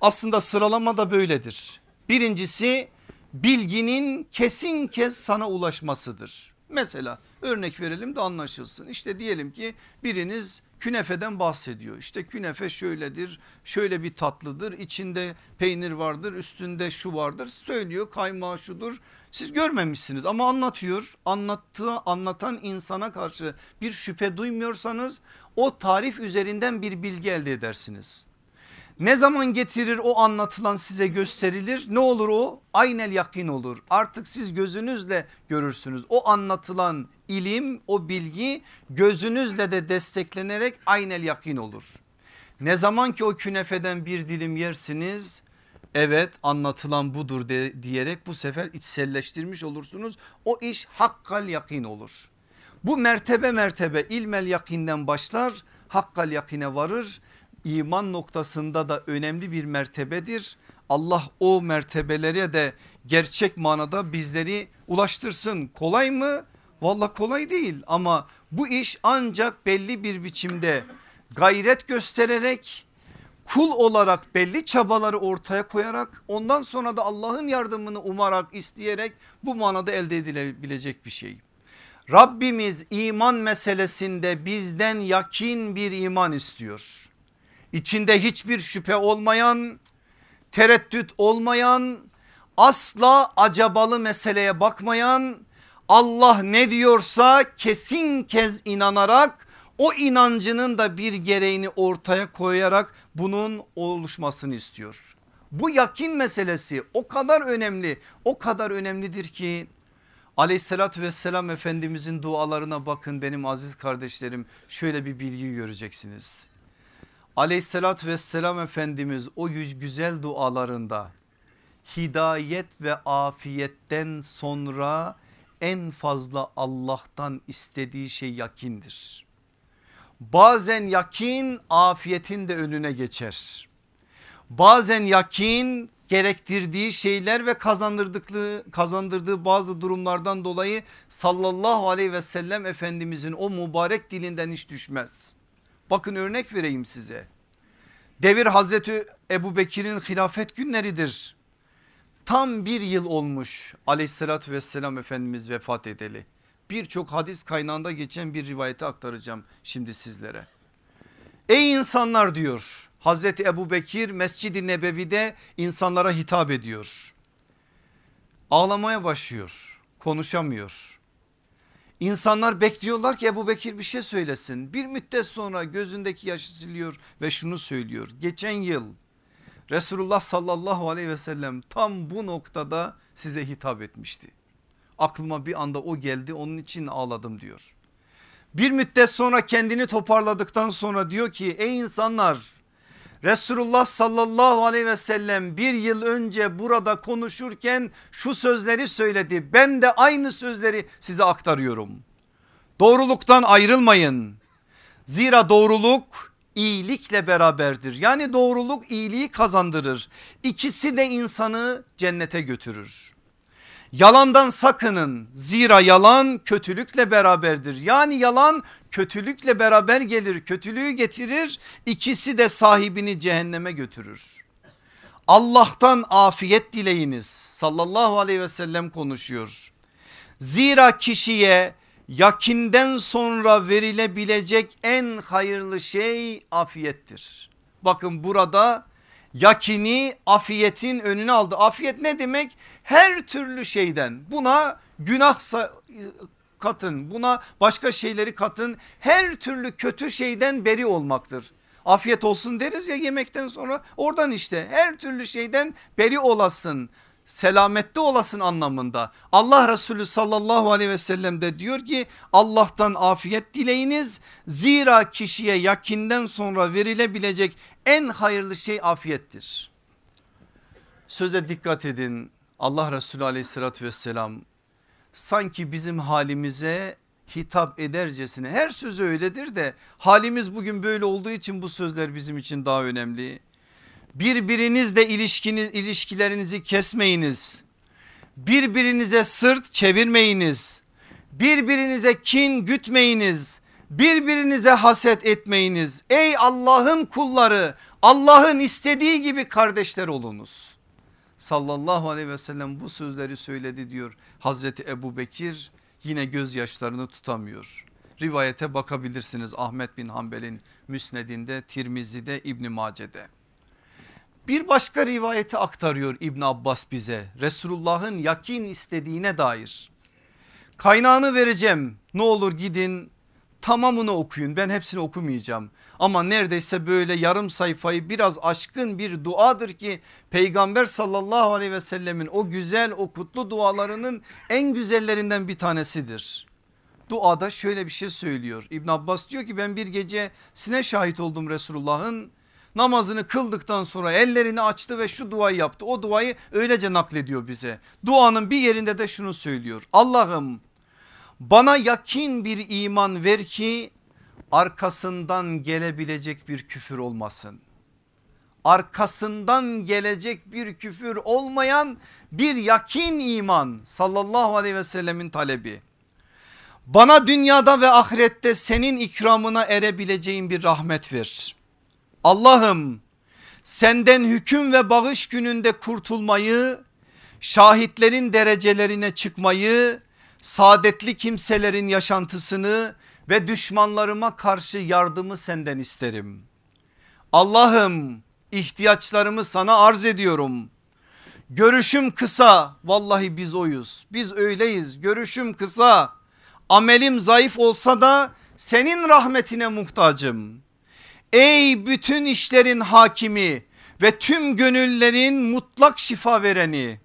Aslında sıralama da böyledir. Birincisi bilginin kesin kez sana ulaşmasıdır. Mesela örnek verelim de anlaşılsın. İşte diyelim ki biriniz künefeden bahsediyor. İşte künefe şöyledir şöyle bir tatlıdır içinde peynir vardır üstünde şu vardır söylüyor kaymağı şudur. Siz görmemişsiniz ama anlatıyor anlattığı anlatan insana karşı bir şüphe duymuyorsanız o tarif üzerinden bir bilgi elde edersiniz. Ne zaman getirir o anlatılan size gösterilir? Ne olur o? Aynel yakin olur. Artık siz gözünüzle görürsünüz. O anlatılan ilim o bilgi gözünüzle de desteklenerek aynel yakin olur. Ne zaman ki o künefeden bir dilim yersiniz evet anlatılan budur de, diyerek bu sefer içselleştirmiş olursunuz. O iş hakkal yakin olur. Bu mertebe mertebe ilmel yakinden başlar hakkal yakine varır iman noktasında da önemli bir mertebedir. Allah o mertebelere de gerçek manada bizleri ulaştırsın. Kolay mı? Valla kolay değil ama bu iş ancak belli bir biçimde gayret göstererek kul olarak belli çabaları ortaya koyarak ondan sonra da Allah'ın yardımını umarak isteyerek bu manada elde edilebilecek bir şey. Rabbimiz iman meselesinde bizden yakin bir iman istiyor içinde hiçbir şüphe olmayan, tereddüt olmayan, asla acabalı meseleye bakmayan, Allah ne diyorsa kesin kez inanarak o inancının da bir gereğini ortaya koyarak bunun oluşmasını istiyor. Bu yakin meselesi o kadar önemli o kadar önemlidir ki aleyhissalatü vesselam efendimizin dualarına bakın benim aziz kardeşlerim şöyle bir bilgi göreceksiniz. Aleyhissalatü vesselam efendimiz o güzel dualarında hidayet ve afiyetten sonra en fazla Allah'tan istediği şey yakindir. Bazen yakin afiyetin de önüne geçer. Bazen yakin gerektirdiği şeyler ve kazandırdıkları kazandırdığı bazı durumlardan dolayı sallallahu aleyhi ve sellem efendimizin o mübarek dilinden hiç düşmez. Bakın örnek vereyim size. Devir Hazreti Ebu Bekir'in hilafet günleridir. Tam bir yıl olmuş aleyhissalatü vesselam Efendimiz vefat edeli. Birçok hadis kaynağında geçen bir rivayeti aktaracağım şimdi sizlere. Ey insanlar diyor Hazreti Ebu Bekir Mescid-i Nebevi'de insanlara hitap ediyor. Ağlamaya başlıyor konuşamıyor. İnsanlar bekliyorlar ki Ebu Bekir bir şey söylesin. Bir müddet sonra gözündeki yaşı siliyor ve şunu söylüyor. Geçen yıl Resulullah sallallahu aleyhi ve sellem tam bu noktada size hitap etmişti. Aklıma bir anda o geldi onun için ağladım diyor. Bir müddet sonra kendini toparladıktan sonra diyor ki ey insanlar Resulullah sallallahu aleyhi ve sellem bir yıl önce burada konuşurken şu sözleri söyledi. Ben de aynı sözleri size aktarıyorum. Doğruluktan ayrılmayın. Zira doğruluk iyilikle beraberdir. Yani doğruluk iyiliği kazandırır. İkisi de insanı cennete götürür. Yalandan sakının zira yalan kötülükle beraberdir. Yani yalan kötülükle beraber gelir kötülüğü getirir ikisi de sahibini cehenneme götürür. Allah'tan afiyet dileyiniz sallallahu aleyhi ve sellem konuşuyor. Zira kişiye yakinden sonra verilebilecek en hayırlı şey afiyettir. Bakın burada yakini afiyetin önüne aldı. Afiyet ne demek? Her türlü şeyden buna günah katın buna başka şeyleri katın her türlü kötü şeyden beri olmaktır. Afiyet olsun deriz ya yemekten sonra oradan işte her türlü şeyden beri olasın selamette olasın anlamında. Allah Resulü sallallahu aleyhi ve sellem de diyor ki Allah'tan afiyet dileyiniz. Zira kişiye yakinden sonra verilebilecek en hayırlı şey afiyettir. Söze dikkat edin Allah Resulü aleyhissalatü vesselam sanki bizim halimize hitap edercesine her sözü öyledir de halimiz bugün böyle olduğu için bu sözler bizim için daha önemli. Birbirinizle ilişkiniz, ilişkilerinizi kesmeyiniz. Birbirinize sırt çevirmeyiniz. Birbirinize kin gütmeyiniz. Birbirinize haset etmeyiniz. Ey Allah'ın kulları Allah'ın istediği gibi kardeşler olunuz. Sallallahu aleyhi ve sellem bu sözleri söyledi diyor Hazreti Ebu Bekir yine gözyaşlarını tutamıyor. Rivayete bakabilirsiniz Ahmet bin Hanbel'in müsnedinde Tirmizi'de İbni Mace'de. Bir başka rivayeti aktarıyor İbn Abbas bize Resulullah'ın yakin istediğine dair. Kaynağını vereceğim ne olur gidin tamamını okuyun ben hepsini okumayacağım. Ama neredeyse böyle yarım sayfayı biraz aşkın bir duadır ki peygamber sallallahu aleyhi ve sellemin o güzel o kutlu dualarının en güzellerinden bir tanesidir. Duada şöyle bir şey söylüyor İbn Abbas diyor ki ben bir gece sine şahit oldum Resulullah'ın namazını kıldıktan sonra ellerini açtı ve şu duayı yaptı. O duayı öylece naklediyor bize. Duanın bir yerinde de şunu söylüyor. Allah'ım bana yakin bir iman ver ki arkasından gelebilecek bir küfür olmasın. Arkasından gelecek bir küfür olmayan bir yakin iman sallallahu aleyhi ve sellemin talebi. Bana dünyada ve ahirette senin ikramına erebileceğin bir rahmet ver. Allah'ım senden hüküm ve bağış gününde kurtulmayı, şahitlerin derecelerine çıkmayı, saadetli kimselerin yaşantısını ve düşmanlarıma karşı yardımı senden isterim. Allah'ım ihtiyaçlarımı sana arz ediyorum. Görüşüm kısa vallahi biz oyuz biz öyleyiz görüşüm kısa amelim zayıf olsa da senin rahmetine muhtacım. Ey bütün işlerin hakimi ve tüm gönüllerin mutlak şifa vereni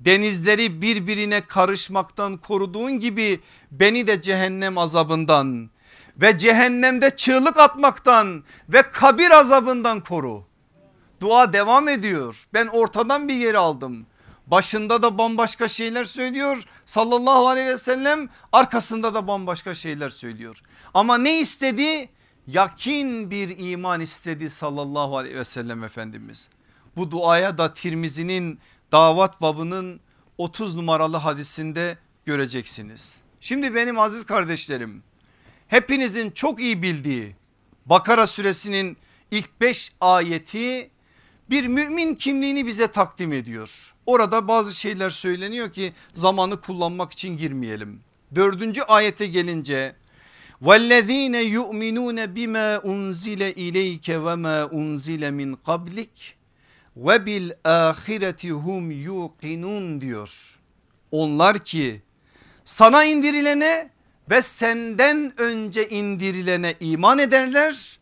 denizleri birbirine karışmaktan koruduğun gibi beni de cehennem azabından ve cehennemde çığlık atmaktan ve kabir azabından koru. Dua devam ediyor. Ben ortadan bir yeri aldım. Başında da bambaşka şeyler söylüyor sallallahu aleyhi ve sellem arkasında da bambaşka şeyler söylüyor. Ama ne istedi? Yakin bir iman istedi sallallahu aleyhi ve sellem Efendimiz. Bu duaya da Tirmizi'nin davat babının 30 numaralı hadisinde göreceksiniz. Şimdi benim aziz kardeşlerim hepinizin çok iyi bildiği Bakara suresinin ilk 5 ayeti bir mümin kimliğini bize takdim ediyor. Orada bazı şeyler söyleniyor ki zamanı kullanmak için girmeyelim. Dördüncü ayete gelince وَالَّذ۪ينَ يُؤْمِنُونَ بِمَا اُنْزِلَ اِلَيْكَ وَمَا اُنْزِلَ مِنْ قَبْلِكَ ve bil ahireti hum yuqinun diyor. Onlar ki sana indirilene ve senden önce indirilene iman ederler.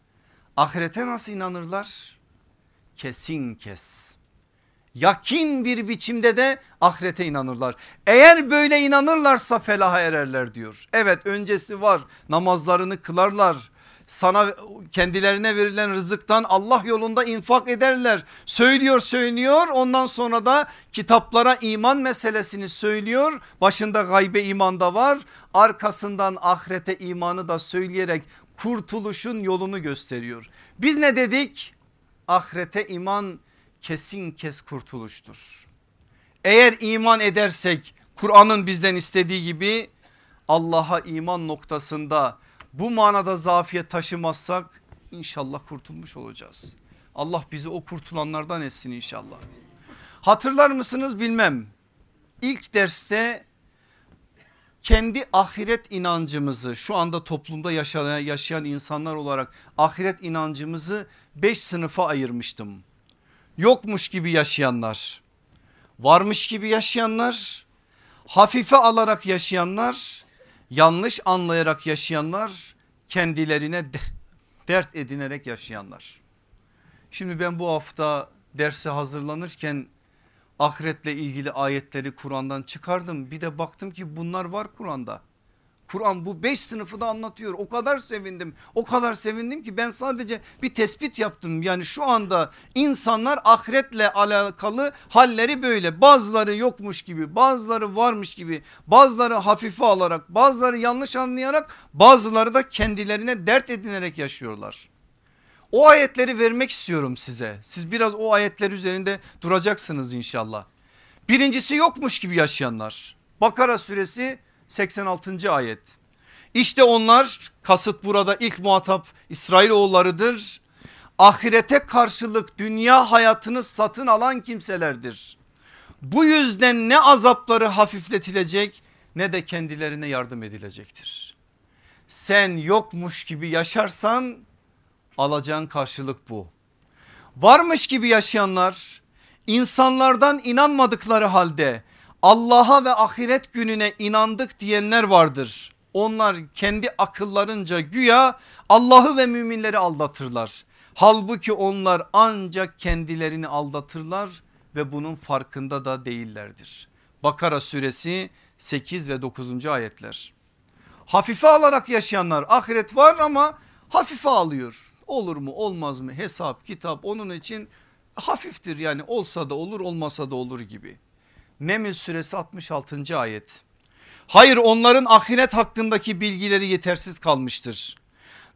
Ahirete nasıl inanırlar? Kesin kes. Yakin bir biçimde de ahirete inanırlar. Eğer böyle inanırlarsa felaha ererler diyor. Evet öncesi var namazlarını kılarlar sana kendilerine verilen rızıktan Allah yolunda infak ederler. Söylüyor söylüyor ondan sonra da kitaplara iman meselesini söylüyor. Başında gaybe iman da var arkasından ahirete imanı da söyleyerek kurtuluşun yolunu gösteriyor. Biz ne dedik? Ahirete iman kesin kes kurtuluştur. Eğer iman edersek Kur'an'ın bizden istediği gibi Allah'a iman noktasında bu manada zafiyet taşımazsak inşallah kurtulmuş olacağız. Allah bizi o kurtulanlardan etsin inşallah. Hatırlar mısınız bilmem. İlk derste kendi ahiret inancımızı şu anda toplumda yaşayan, yaşayan insanlar olarak ahiret inancımızı beş sınıfa ayırmıştım. Yokmuş gibi yaşayanlar, varmış gibi yaşayanlar, hafife alarak yaşayanlar, yanlış anlayarak yaşayanlar kendilerine dert edinerek yaşayanlar. Şimdi ben bu hafta derse hazırlanırken ahiretle ilgili ayetleri Kur'an'dan çıkardım. Bir de baktım ki bunlar var Kur'an'da. Kur'an bu beş sınıfı da anlatıyor. O kadar sevindim o kadar sevindim ki ben sadece bir tespit yaptım. Yani şu anda insanlar ahiretle alakalı halleri böyle bazıları yokmuş gibi bazıları varmış gibi bazıları hafife alarak bazıları yanlış anlayarak bazıları da kendilerine dert edinerek yaşıyorlar. O ayetleri vermek istiyorum size. Siz biraz o ayetler üzerinde duracaksınız inşallah. Birincisi yokmuş gibi yaşayanlar. Bakara suresi 86. ayet. İşte onlar kasıt burada ilk muhatap İsrailoğullarıdır. Ahirete karşılık dünya hayatını satın alan kimselerdir. Bu yüzden ne azapları hafifletilecek ne de kendilerine yardım edilecektir. Sen yokmuş gibi yaşarsan alacağın karşılık bu. Varmış gibi yaşayanlar insanlardan inanmadıkları halde Allah'a ve ahiret gününe inandık diyenler vardır. Onlar kendi akıllarınca güya Allah'ı ve müminleri aldatırlar. Halbuki onlar ancak kendilerini aldatırlar ve bunun farkında da değillerdir. Bakara suresi 8 ve 9. ayetler. Hafife alarak yaşayanlar ahiret var ama hafife alıyor. Olur mu olmaz mı hesap kitap onun için hafiftir yani olsa da olur olmasa da olur gibi. Neml suresi 66. ayet. Hayır onların ahiret hakkındaki bilgileri yetersiz kalmıştır.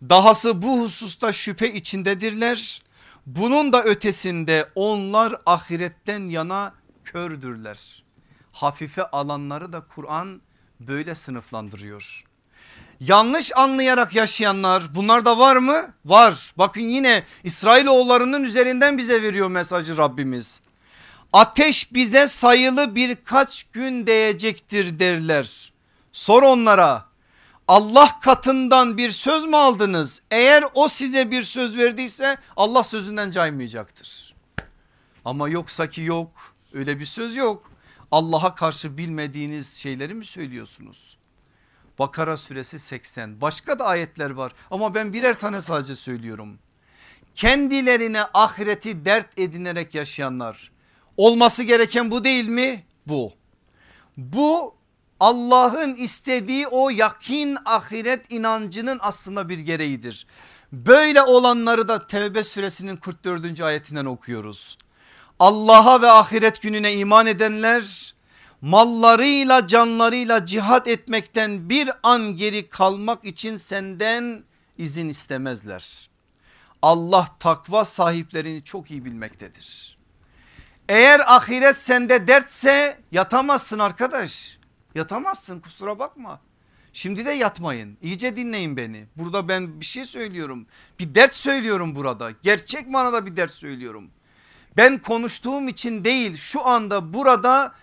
Dahası bu hususta şüphe içindedirler. Bunun da ötesinde onlar ahiretten yana kördürler. Hafife alanları da Kur'an böyle sınıflandırıyor. Yanlış anlayarak yaşayanlar bunlar da var mı? Var. Bakın yine İsrailoğullarının üzerinden bize veriyor mesajı Rabbimiz. Ateş bize sayılı birkaç gün değecektir derler. Sor onlara Allah katından bir söz mü aldınız? Eğer o size bir söz verdiyse Allah sözünden caymayacaktır. Ama yoksa ki yok öyle bir söz yok. Allah'a karşı bilmediğiniz şeyleri mi söylüyorsunuz? Bakara suresi 80 başka da ayetler var ama ben birer tane sadece söylüyorum. kendilerine ahireti dert edinerek yaşayanlar. Olması gereken bu değil mi? Bu. Bu Allah'ın istediği o yakin ahiret inancının aslında bir gereğidir. Böyle olanları da Tevbe suresinin 44. ayetinden okuyoruz. Allah'a ve ahiret gününe iman edenler mallarıyla canlarıyla cihat etmekten bir an geri kalmak için senden izin istemezler. Allah takva sahiplerini çok iyi bilmektedir. Eğer ahiret sende dertse yatamazsın arkadaş. Yatamazsın kusura bakma. Şimdi de yatmayın iyice dinleyin beni. Burada ben bir şey söylüyorum. Bir dert söylüyorum burada. Gerçek manada bir dert söylüyorum. Ben konuştuğum için değil şu anda burada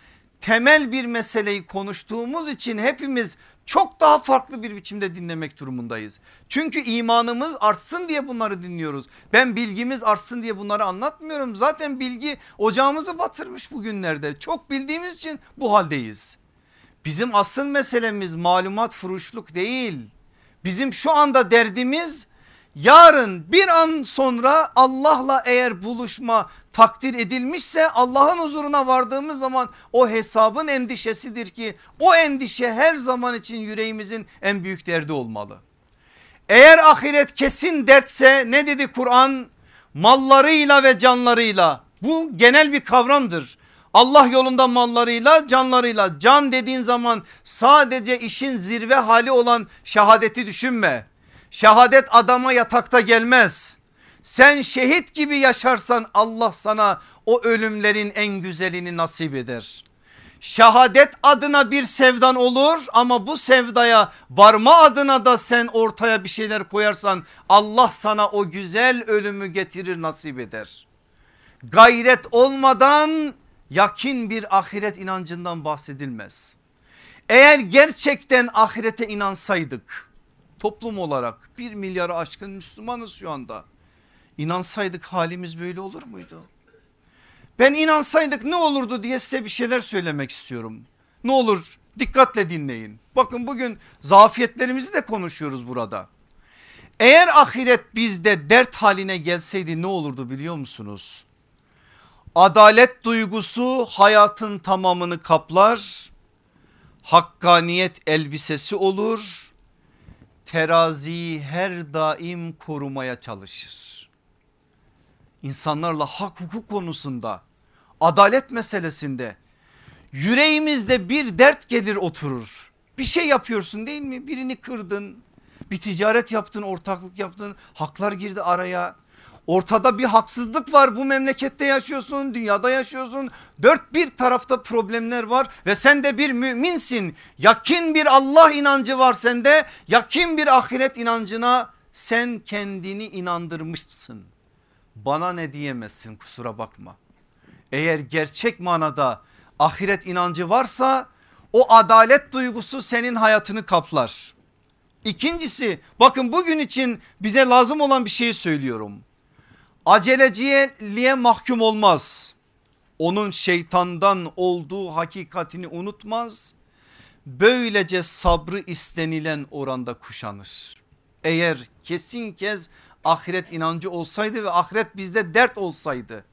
temel bir meseleyi konuştuğumuz için hepimiz çok daha farklı bir biçimde dinlemek durumundayız. Çünkü imanımız artsın diye bunları dinliyoruz. Ben bilgimiz artsın diye bunları anlatmıyorum. Zaten bilgi ocağımızı batırmış bugünlerde. Çok bildiğimiz için bu haldeyiz. Bizim asıl meselemiz malumat furuşluk değil. Bizim şu anda derdimiz yarın bir an sonra Allah'la eğer buluşma takdir edilmişse Allah'ın huzuruna vardığımız zaman o hesabın endişesidir ki o endişe her zaman için yüreğimizin en büyük derdi olmalı. Eğer ahiret kesin dertse ne dedi Kur'an? Mallarıyla ve canlarıyla bu genel bir kavramdır. Allah yolunda mallarıyla canlarıyla can dediğin zaman sadece işin zirve hali olan şehadeti düşünme. Şehadet adama yatakta gelmez. Sen şehit gibi yaşarsan Allah sana o ölümlerin en güzelini nasip eder. Şehadet adına bir sevdan olur ama bu sevdaya varma adına da sen ortaya bir şeyler koyarsan Allah sana o güzel ölümü getirir nasip eder. Gayret olmadan yakin bir ahiret inancından bahsedilmez. Eğer gerçekten ahirete inansaydık toplum olarak bir milyarı aşkın Müslümanız şu anda. İnansaydık halimiz böyle olur muydu? Ben inansaydık ne olurdu diye size bir şeyler söylemek istiyorum. Ne olur dikkatle dinleyin. Bakın bugün zafiyetlerimizi de konuşuyoruz burada. Eğer ahiret bizde dert haline gelseydi ne olurdu biliyor musunuz? Adalet duygusu hayatın tamamını kaplar. Hakkaniyet elbisesi olur. Teraziyi her daim korumaya çalışır. İnsanlarla hak hukuk konusunda adalet meselesinde yüreğimizde bir dert gelir oturur. Bir şey yapıyorsun değil mi? Birini kırdın, bir ticaret yaptın, ortaklık yaptın, haklar girdi araya. Ortada bir haksızlık var. Bu memlekette yaşıyorsun dünyada yaşıyorsun. Dört bir tarafta problemler var ve sen de bir müminsin. Yakin bir Allah inancı var sende. Yakin bir ahiret inancına sen kendini inandırmışsın. Bana ne diyemezsin kusura bakma. Eğer gerçek manada ahiret inancı varsa o adalet duygusu senin hayatını kaplar. İkincisi bakın bugün için bize lazım olan bir şeyi söylüyorum aceleciliğe mahkum olmaz. Onun şeytandan olduğu hakikatini unutmaz. Böylece sabrı istenilen oranda kuşanır. Eğer kesin kez ahiret inancı olsaydı ve ahiret bizde dert olsaydı.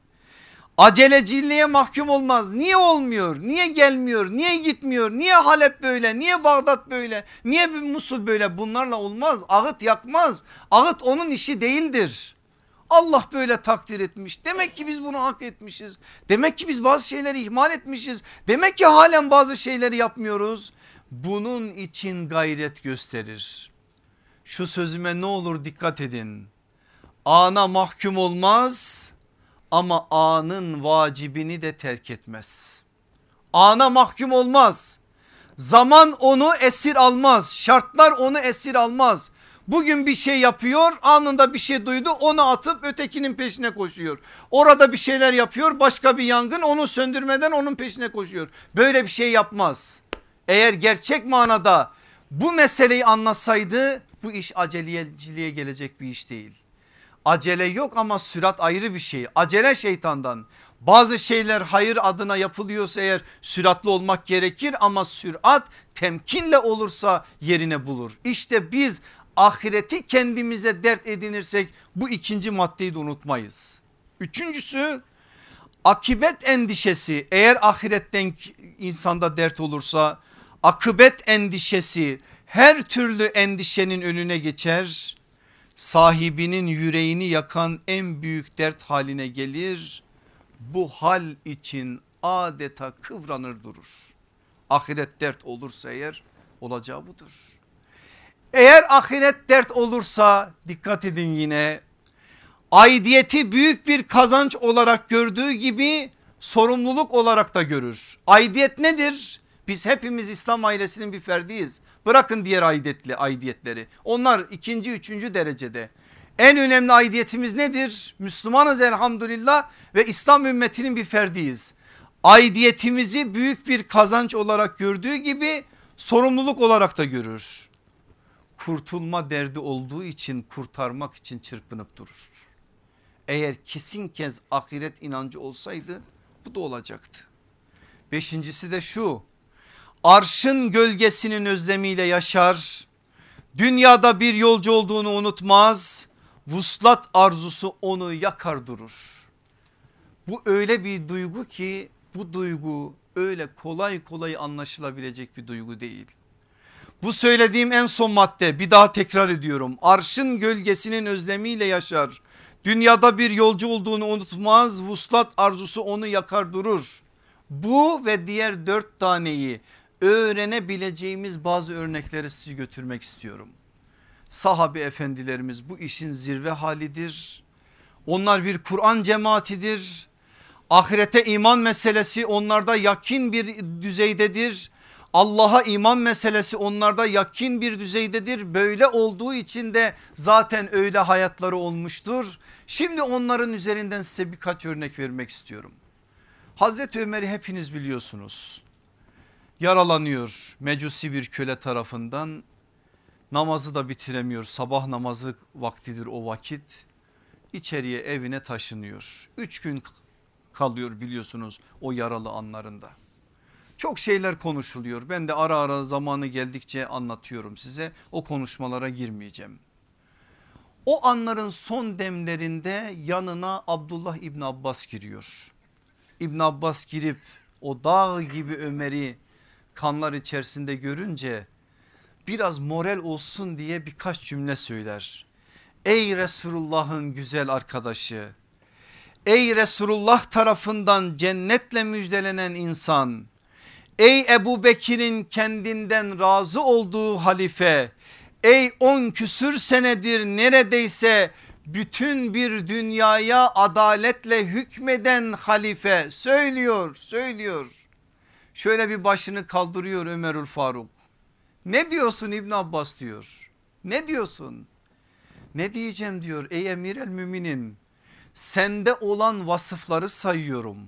Aceleciliğe mahkum olmaz. Niye olmuyor? Niye gelmiyor? Niye gitmiyor? Niye Halep böyle? Niye Bağdat böyle? Niye Musul böyle? Bunlarla olmaz. Ağıt yakmaz. Ağıt onun işi değildir. Allah böyle takdir etmiş. Demek ki biz bunu hak etmişiz. Demek ki biz bazı şeyleri ihmal etmişiz. Demek ki halen bazı şeyleri yapmıyoruz. Bunun için gayret gösterir. Şu sözüme ne olur dikkat edin. Ana mahkum olmaz ama anın vacibini de terk etmez. Ana mahkum olmaz. Zaman onu esir almaz. Şartlar onu esir almaz. Bugün bir şey yapıyor anında bir şey duydu onu atıp ötekinin peşine koşuyor. Orada bir şeyler yapıyor başka bir yangın onu söndürmeden onun peşine koşuyor. Böyle bir şey yapmaz. Eğer gerçek manada bu meseleyi anlasaydı bu iş aceleciliğe gelecek bir iş değil. Acele yok ama sürat ayrı bir şey. Acele şeytandan. Bazı şeyler hayır adına yapılıyorsa eğer süratli olmak gerekir ama sürat temkinle olursa yerine bulur. İşte biz ahireti kendimize dert edinirsek bu ikinci maddeyi de unutmayız. Üçüncüsü akibet endişesi eğer ahiretten insanda dert olursa akıbet endişesi her türlü endişenin önüne geçer. Sahibinin yüreğini yakan en büyük dert haline gelir. Bu hal için adeta kıvranır durur. Ahiret dert olursa eğer olacağı budur. Eğer ahiret dert olursa dikkat edin yine aidiyeti büyük bir kazanç olarak gördüğü gibi sorumluluk olarak da görür. Aidiyet nedir? Biz hepimiz İslam ailesinin bir ferdiyiz. Bırakın diğer aidiyetli aidiyetleri. Onlar ikinci üçüncü derecede. En önemli aidiyetimiz nedir? Müslümanız elhamdülillah ve İslam ümmetinin bir ferdiyiz. Aidiyetimizi büyük bir kazanç olarak gördüğü gibi sorumluluk olarak da görür. Kurtulma derdi olduğu için kurtarmak için çırpınıp durur. Eğer kesin kez ahiret inancı olsaydı bu da olacaktı. Beşincisi de şu arşın gölgesinin özlemiyle yaşar. Dünyada bir yolcu olduğunu unutmaz. Vuslat arzusu onu yakar durur. Bu öyle bir duygu ki bu duygu öyle kolay kolay anlaşılabilecek bir duygu değil. Bu söylediğim en son madde bir daha tekrar ediyorum. Arşın gölgesinin özlemiyle yaşar. Dünyada bir yolcu olduğunu unutmaz. Vuslat arzusu onu yakar durur. Bu ve diğer dört taneyi öğrenebileceğimiz bazı örnekleri sizi götürmek istiyorum. Sahabe efendilerimiz bu işin zirve halidir. Onlar bir Kur'an cemaatidir. Ahirete iman meselesi onlarda yakin bir düzeydedir. Allah'a iman meselesi onlarda yakin bir düzeydedir. Böyle olduğu için de zaten öyle hayatları olmuştur. Şimdi onların üzerinden size birkaç örnek vermek istiyorum. Hazreti Ömer'i hepiniz biliyorsunuz. Yaralanıyor mecusi bir köle tarafından. Namazı da bitiremiyor. Sabah namazı vaktidir o vakit. İçeriye evine taşınıyor. Üç gün kalıyor biliyorsunuz o yaralı anlarında. Çok şeyler konuşuluyor. Ben de ara ara zamanı geldikçe anlatıyorum size. O konuşmalara girmeyeceğim. O anların son demlerinde yanına Abdullah İbn Abbas giriyor. İbn Abbas girip o dağ gibi Ömer'i kanlar içerisinde görünce biraz moral olsun diye birkaç cümle söyler. Ey Resulullah'ın güzel arkadaşı Ey Resulullah tarafından cennetle müjdelenen insan Ey Ebu Bekir'in kendinden razı olduğu halife Ey on küsür senedir neredeyse bütün bir dünyaya adaletle hükmeden halife söylüyor söylüyor. Şöyle bir başını kaldırıyor Ömerül Faruk. Ne diyorsun İbn Abbas diyor. Ne diyorsun? Ne diyeceğim diyor ey emir el müminin. Sende olan vasıfları sayıyorum.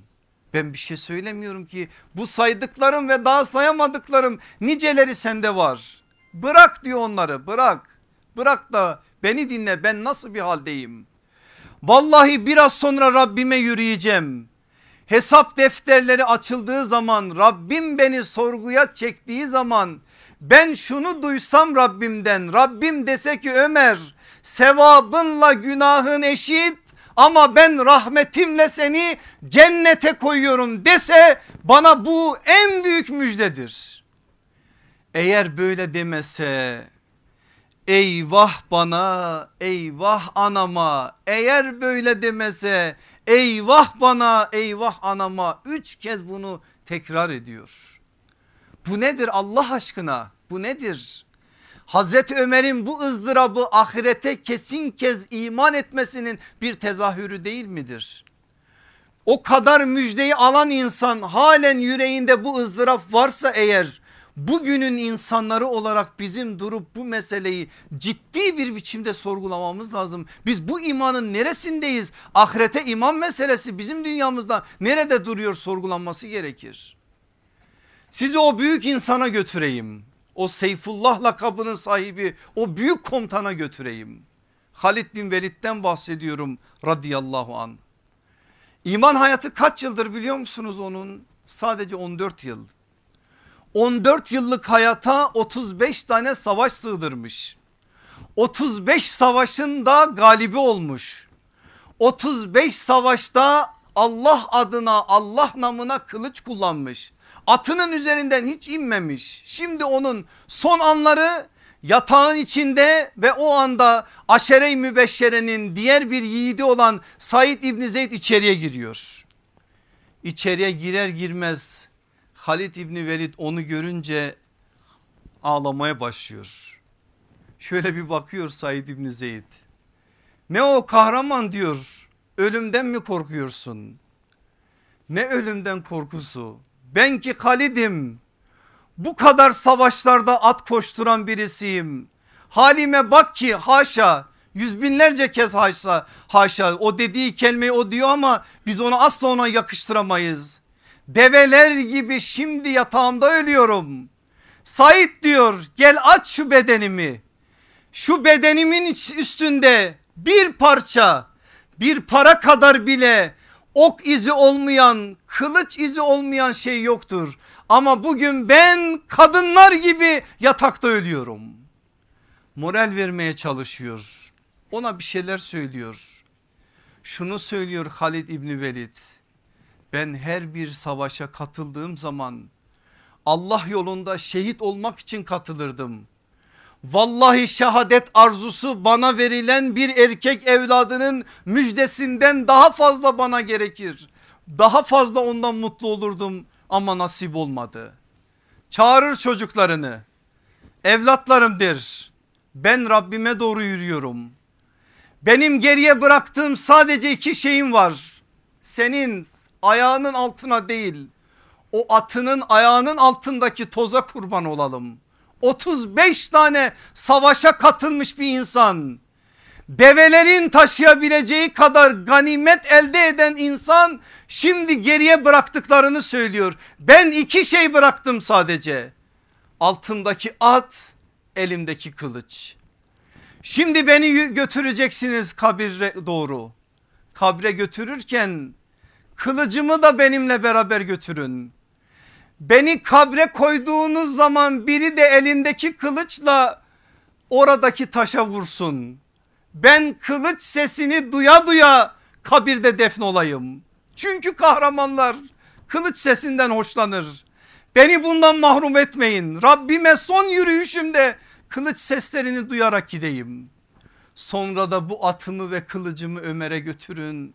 Ben bir şey söylemiyorum ki bu saydıklarım ve daha sayamadıklarım niceleri sende var. Bırak diyor onları bırak. Bırak da beni dinle ben nasıl bir haldeyim. Vallahi biraz sonra Rabbime yürüyeceğim. Hesap defterleri açıldığı zaman Rabbim beni sorguya çektiği zaman ben şunu duysam Rabbimden Rabbim dese ki Ömer sevabınla günahın eşit ama ben rahmetimle seni cennete koyuyorum dese bana bu en büyük müjdedir. Eğer böyle demese eyvah bana eyvah anama eğer böyle demese eyvah bana eyvah anama üç kez bunu tekrar ediyor. Bu nedir Allah aşkına bu nedir? Hazreti Ömer'in bu ızdırabı ahirete kesin kez iman etmesinin bir tezahürü değil midir? O kadar müjdeyi alan insan halen yüreğinde bu ızdırap varsa eğer bugünün insanları olarak bizim durup bu meseleyi ciddi bir biçimde sorgulamamız lazım. Biz bu imanın neresindeyiz? Ahirete iman meselesi bizim dünyamızda nerede duruyor sorgulanması gerekir. Sizi o büyük insana götüreyim. O Seyfullah lakabının sahibi o büyük komutana götüreyim. Halid bin Velid'den bahsediyorum radıyallahu an. İman hayatı kaç yıldır biliyor musunuz onun? Sadece 14 yıl. 14 yıllık hayata 35 tane savaş sığdırmış. 35 savaşın da galibi olmuş. 35 savaşta Allah adına Allah namına kılıç kullanmış. Atının üzerinden hiç inmemiş. Şimdi onun son anları yatağın içinde ve o anda aşere-i mübeşşerenin diğer bir yiğidi olan Said İbni Zeyd içeriye giriyor. İçeriye girer girmez Halid İbni Velid onu görünce ağlamaya başlıyor. Şöyle bir bakıyor Said İbni Zeyd. Ne o kahraman diyor ölümden mi korkuyorsun? Ne ölümden korkusu? Ben ki Halid'im bu kadar savaşlarda at koşturan birisiyim. Halime bak ki haşa yüz binlerce kez haşa haşa o dediği kelimeyi o diyor ama biz onu asla ona yakıştıramayız. Develer gibi şimdi yatağımda ölüyorum. Said diyor gel aç şu bedenimi. Şu bedenimin üstünde bir parça bir para kadar bile ok izi olmayan kılıç izi olmayan şey yoktur. Ama bugün ben kadınlar gibi yatakta ölüyorum. Moral vermeye çalışıyor. Ona bir şeyler söylüyor. Şunu söylüyor Halid İbni Velid. Ben her bir savaşa katıldığım zaman Allah yolunda şehit olmak için katılırdım. Vallahi şehadet arzusu bana verilen bir erkek evladının müjdesinden daha fazla bana gerekir. Daha fazla ondan mutlu olurdum ama nasip olmadı. Çağırır çocuklarını evlatlarım der ben Rabbime doğru yürüyorum. Benim geriye bıraktığım sadece iki şeyim var. Senin ayağının altına değil o atının ayağının altındaki toza kurban olalım. 35 tane savaşa katılmış bir insan. Develerin taşıyabileceği kadar ganimet elde eden insan şimdi geriye bıraktıklarını söylüyor. Ben iki şey bıraktım sadece. Altındaki at, elimdeki kılıç. Şimdi beni götüreceksiniz kabire doğru. Kabre götürürken kılıcımı da benimle beraber götürün. Beni kabre koyduğunuz zaman biri de elindeki kılıçla oradaki taşa vursun. Ben kılıç sesini duya duya kabirde defne olayım. Çünkü kahramanlar kılıç sesinden hoşlanır. Beni bundan mahrum etmeyin. Rabbime son yürüyüşümde kılıç seslerini duyarak gideyim. Sonra da bu atımı ve kılıcımı Ömer'e götürün.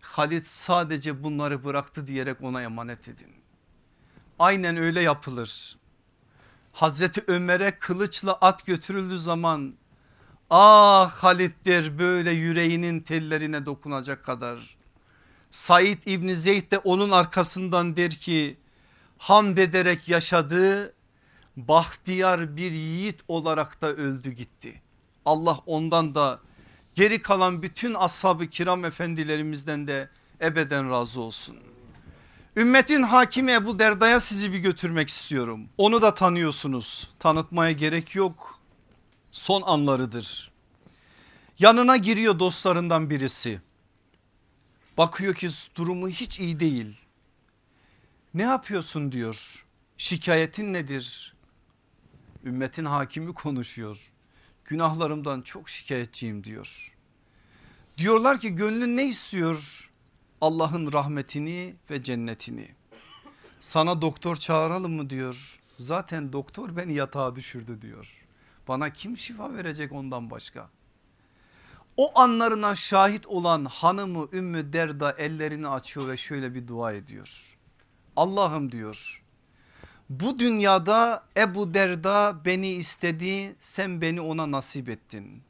Halit sadece bunları bıraktı diyerek ona emanet edin. Aynen öyle yapılır. Hazreti Ömer'e kılıçla at götürüldüğü zaman ah Halit'tir böyle yüreğinin tellerine dokunacak kadar. Said İbni Zeyd de onun arkasından der ki hamd ederek yaşadığı bahtiyar bir yiğit olarak da öldü gitti. Allah ondan da geri kalan bütün ashab-ı kiram efendilerimizden de ebeden razı olsun. Ümmetin hakimi Ebu Derda'ya sizi bir götürmek istiyorum. Onu da tanıyorsunuz. Tanıtmaya gerek yok. Son anlarıdır. Yanına giriyor dostlarından birisi. Bakıyor ki durumu hiç iyi değil. Ne yapıyorsun diyor. Şikayetin nedir? Ümmetin hakimi konuşuyor. Günahlarımdan çok şikayetçiyim diyor. Diyorlar ki gönlün ne istiyor? Allah'ın rahmetini ve cennetini. Sana doktor çağıralım mı diyor. Zaten doktor beni yatağa düşürdü diyor. Bana kim şifa verecek ondan başka? O anlarına şahit olan hanımı Ümmü Derda ellerini açıyor ve şöyle bir dua ediyor. Allah'ım diyor bu dünyada Ebu Derda beni istedi sen beni ona nasip ettin.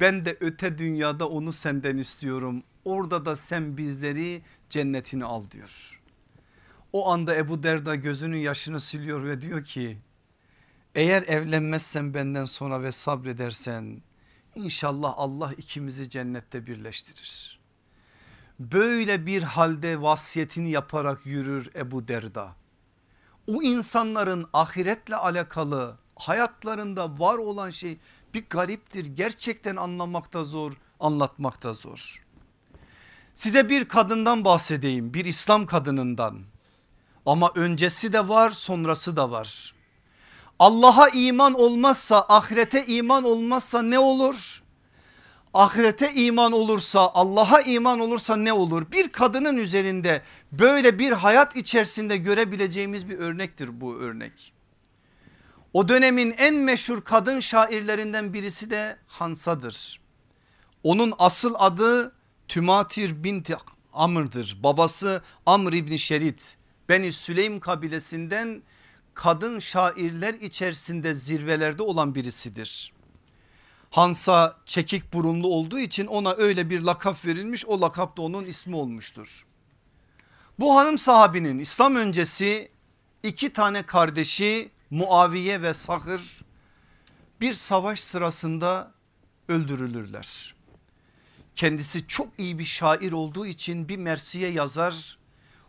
Ben de öte dünyada onu senden istiyorum orada da sen bizleri cennetini al diyor. O anda Ebu Derda gözünün yaşını siliyor ve diyor ki eğer evlenmezsen benden sonra ve sabredersen inşallah Allah ikimizi cennette birleştirir. Böyle bir halde vasiyetini yaparak yürür Ebu Derda. O insanların ahiretle alakalı hayatlarında var olan şey bir gariptir. Gerçekten anlamakta zor, anlatmakta zor. Size bir kadından bahsedeyim bir İslam kadınından ama öncesi de var sonrası da var. Allah'a iman olmazsa ahirete iman olmazsa ne olur? Ahirete iman olursa Allah'a iman olursa ne olur? Bir kadının üzerinde böyle bir hayat içerisinde görebileceğimiz bir örnektir bu örnek. O dönemin en meşhur kadın şairlerinden birisi de Hansa'dır. Onun asıl adı Tümatir binti Amr'dır. Babası Amr İbni Şerit. Beni Süleym kabilesinden kadın şairler içerisinde zirvelerde olan birisidir. Hansa çekik burunlu olduğu için ona öyle bir lakap verilmiş o lakap da onun ismi olmuştur. Bu hanım sahabinin İslam öncesi iki tane kardeşi Muaviye ve Sahır bir savaş sırasında öldürülürler. Kendisi çok iyi bir şair olduğu için bir mersiye yazar.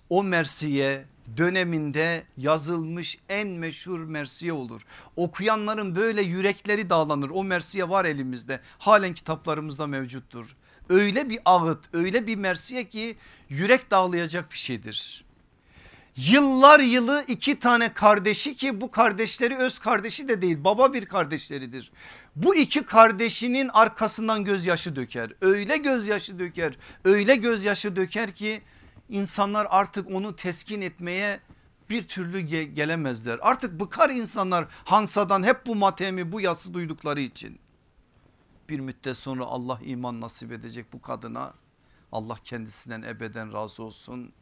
O mersiye döneminde yazılmış en meşhur mersiye olur. Okuyanların böyle yürekleri dağlanır. O mersiye var elimizde. Halen kitaplarımızda mevcuttur. Öyle bir ağıt, öyle bir mersiye ki yürek dağlayacak bir şeydir. Yıllar yılı iki tane kardeşi ki bu kardeşleri öz kardeşi de değil baba bir kardeşleridir. Bu iki kardeşinin arkasından gözyaşı döker. Öyle gözyaşı döker, öyle gözyaşı döker ki insanlar artık onu teskin etmeye bir türlü ge gelemezler. Artık bıkar insanlar Hansa'dan hep bu matemi bu yası duydukları için. Bir müddet sonra Allah iman nasip edecek bu kadına. Allah kendisinden ebeden razı olsun.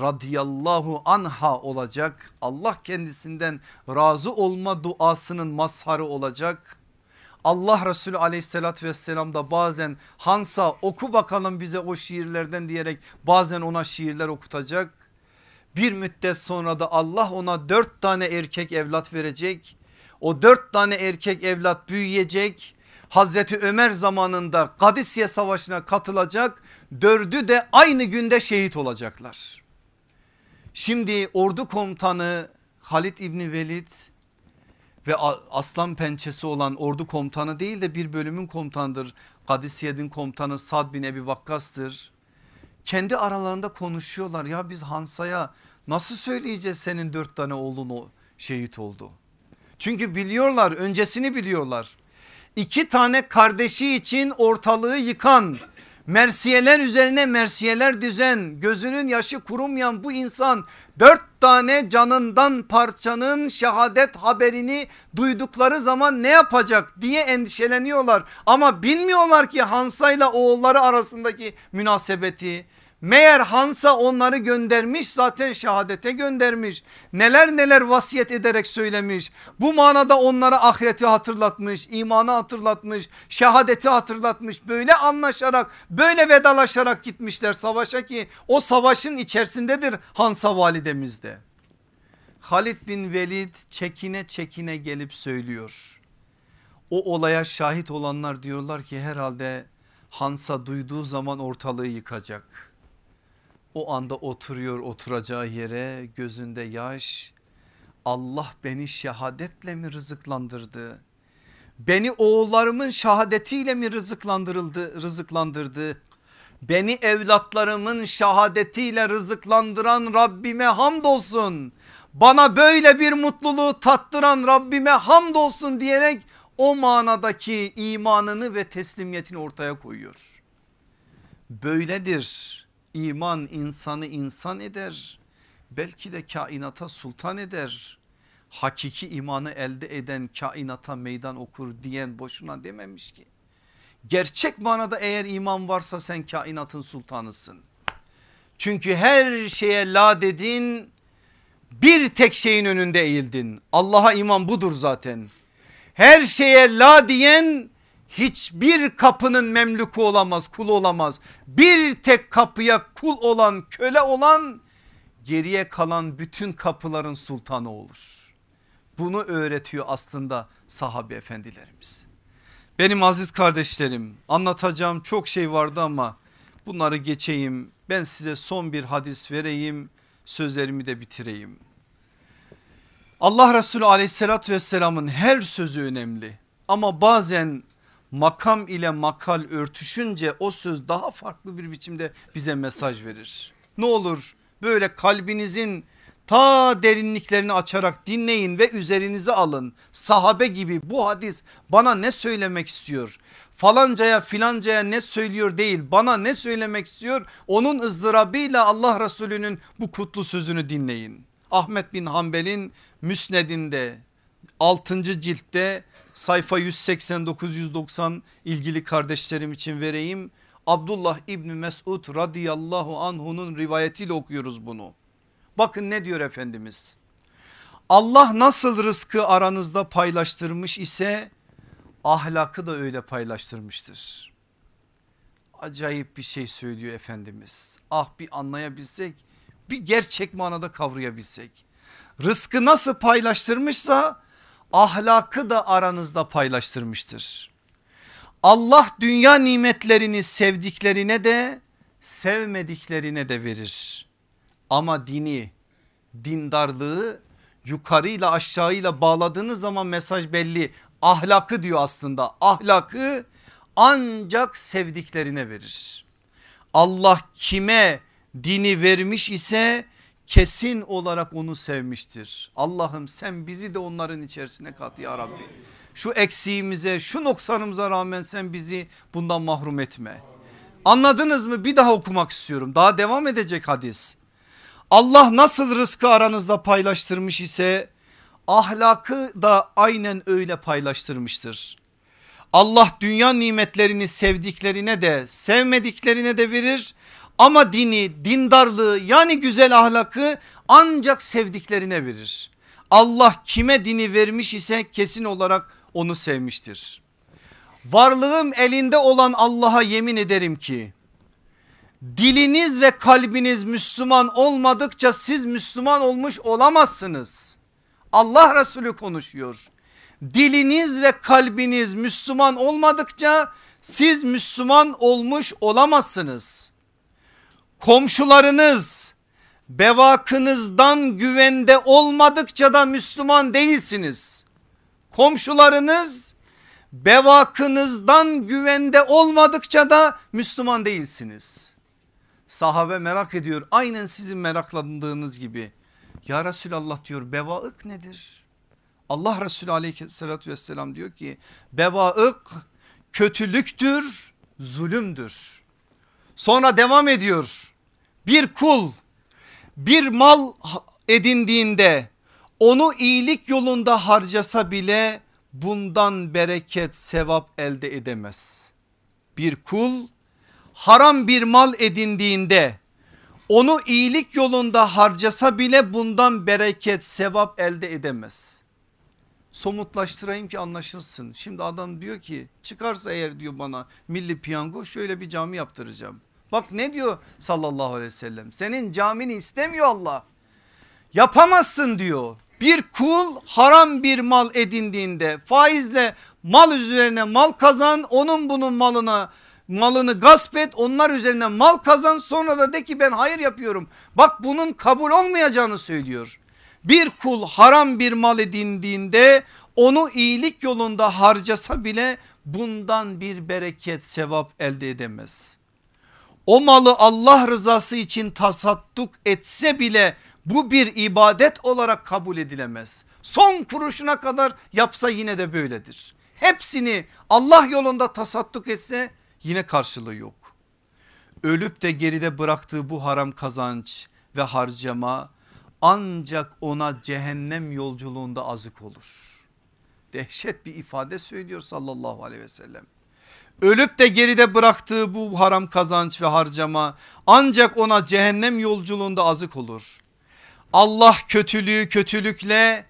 Radiyallahu anha olacak. Allah kendisinden razı olma duasının mazharı olacak. Allah Resulü aleyhissalatü vesselam da bazen Hansa oku bakalım bize o şiirlerden diyerek bazen ona şiirler okutacak. Bir müddet sonra da Allah ona dört tane erkek evlat verecek. O dört tane erkek evlat büyüyecek. Hazreti Ömer zamanında Kadisiye Savaşı'na katılacak. Dördü de aynı günde şehit olacaklar. Şimdi ordu komutanı Halid İbni Velid ve aslan pençesi olan ordu komutanı değil de bir bölümün komutanıdır. Kadisiye'nin komutanı Sad bin Ebi Vakkas'tır. Kendi aralarında konuşuyorlar ya biz Hansa'ya nasıl söyleyeceğiz senin dört tane oğlun o şehit oldu. Çünkü biliyorlar öncesini biliyorlar. İki tane kardeşi için ortalığı yıkan Mersiyeler üzerine mersiyeler düzen gözünün yaşı kurumayan bu insan dört tane canından parçanın şehadet haberini duydukları zaman ne yapacak diye endişeleniyorlar. Ama bilmiyorlar ki Hansa ile oğulları arasındaki münasebeti Meğer Hansa onları göndermiş zaten şehadete göndermiş. Neler neler vasiyet ederek söylemiş. Bu manada onlara ahireti hatırlatmış, imanı hatırlatmış, şehadeti hatırlatmış. Böyle anlaşarak böyle vedalaşarak gitmişler savaşa ki o savaşın içerisindedir Hansa validemiz de. Halid bin Velid çekine çekine gelip söylüyor. O olaya şahit olanlar diyorlar ki herhalde Hansa duyduğu zaman ortalığı yıkacak. O anda oturuyor oturacağı yere gözünde yaş. Allah beni şehadetle mi rızıklandırdı? Beni oğullarımın şehadetiyle mi rızıklandırıldı, rızıklandırdı? Beni evlatlarımın şehadetiyle rızıklandıran Rabbime hamdolsun. Bana böyle bir mutluluğu tattıran Rabbime hamdolsun diyerek o manadaki imanını ve teslimiyetini ortaya koyuyor. Böyledir İman insanı insan eder. Belki de kainata sultan eder. Hakiki imanı elde eden kainata meydan okur diyen boşuna dememiş ki. Gerçek manada eğer iman varsa sen kainatın sultanısın. Çünkü her şeye la dedin bir tek şeyin önünde eğildin. Allah'a iman budur zaten. Her şeye la diyen hiçbir kapının memluku olamaz kulu olamaz. Bir tek kapıya kul olan köle olan geriye kalan bütün kapıların sultanı olur. Bunu öğretiyor aslında sahabe efendilerimiz. Benim aziz kardeşlerim anlatacağım çok şey vardı ama bunları geçeyim. Ben size son bir hadis vereyim sözlerimi de bitireyim. Allah Resulü aleyhissalatü vesselamın her sözü önemli ama bazen makam ile makal örtüşünce o söz daha farklı bir biçimde bize mesaj verir. Ne olur böyle kalbinizin Ta derinliklerini açarak dinleyin ve üzerinize alın. Sahabe gibi bu hadis bana ne söylemek istiyor? Falancaya filancaya ne söylüyor değil bana ne söylemek istiyor? Onun ızdırabıyla Allah Resulü'nün bu kutlu sözünü dinleyin. Ahmet bin Hanbel'in müsnedinde 6. ciltte sayfa 189-190 ilgili kardeşlerim için vereyim. Abdullah İbni Mesud radıyallahu anhunun rivayetiyle okuyoruz bunu. Bakın ne diyor Efendimiz. Allah nasıl rızkı aranızda paylaştırmış ise ahlakı da öyle paylaştırmıştır. Acayip bir şey söylüyor Efendimiz. Ah bir anlayabilsek bir gerçek manada kavrayabilsek. Rızkı nasıl paylaştırmışsa ahlakı da aranızda paylaştırmıştır. Allah dünya nimetlerini sevdiklerine de sevmediklerine de verir. Ama dini, dindarlığı yukarıyla aşağıyla bağladığınız zaman mesaj belli. Ahlakı diyor aslında. Ahlakı ancak sevdiklerine verir. Allah kime dini vermiş ise kesin olarak onu sevmiştir. Allah'ım sen bizi de onların içerisine kat ya Rabbi. Şu eksiğimize şu noksanımıza rağmen sen bizi bundan mahrum etme. Anladınız mı? Bir daha okumak istiyorum. Daha devam edecek hadis. Allah nasıl rızkı aranızda paylaştırmış ise ahlakı da aynen öyle paylaştırmıştır. Allah dünya nimetlerini sevdiklerine de sevmediklerine de verir ama dini dindarlığı yani güzel ahlakı ancak sevdiklerine verir. Allah kime dini vermiş ise kesin olarak onu sevmiştir. Varlığım elinde olan Allah'a yemin ederim ki diliniz ve kalbiniz Müslüman olmadıkça siz Müslüman olmuş olamazsınız. Allah Resulü konuşuyor. Diliniz ve kalbiniz Müslüman olmadıkça siz Müslüman olmuş olamazsınız. Komşularınız bevakınızdan güvende olmadıkça da Müslüman değilsiniz. Komşularınız bevakınızdan güvende olmadıkça da Müslüman değilsiniz. Sahabe merak ediyor aynen sizin meraklandığınız gibi. Ya Resulallah diyor bevaık nedir? Allah Resulü aleyhissalatü vesselam diyor ki bevaık kötülüktür zulümdür. Sonra devam ediyor bir kul bir mal edindiğinde onu iyilik yolunda harcasa bile bundan bereket sevap elde edemez. Bir kul haram bir mal edindiğinde onu iyilik yolunda harcasa bile bundan bereket sevap elde edemez. Somutlaştırayım ki anlaşılsın. Şimdi adam diyor ki çıkarsa eğer diyor bana milli piyango şöyle bir cami yaptıracağım. Bak ne diyor sallallahu aleyhi ve sellem senin camini istemiyor Allah. Yapamazsın diyor. Bir kul haram bir mal edindiğinde faizle mal üzerine mal kazan onun bunun malına malını gasp et onlar üzerine mal kazan sonra da de ki ben hayır yapıyorum. Bak bunun kabul olmayacağını söylüyor. Bir kul haram bir mal edindiğinde onu iyilik yolunda harcasa bile bundan bir bereket sevap elde edemez. O malı Allah rızası için tasadduk etse bile bu bir ibadet olarak kabul edilemez. Son kuruşuna kadar yapsa yine de böyledir. Hepsini Allah yolunda tasadduk etse yine karşılığı yok. Ölüp de geride bıraktığı bu haram kazanç ve harcama ancak ona cehennem yolculuğunda azık olur. Dehşet bir ifade söylüyor sallallahu aleyhi ve sellem. Ölüp de geride bıraktığı bu haram kazanç ve harcama ancak ona cehennem yolculuğunda azık olur. Allah kötülüğü kötülükle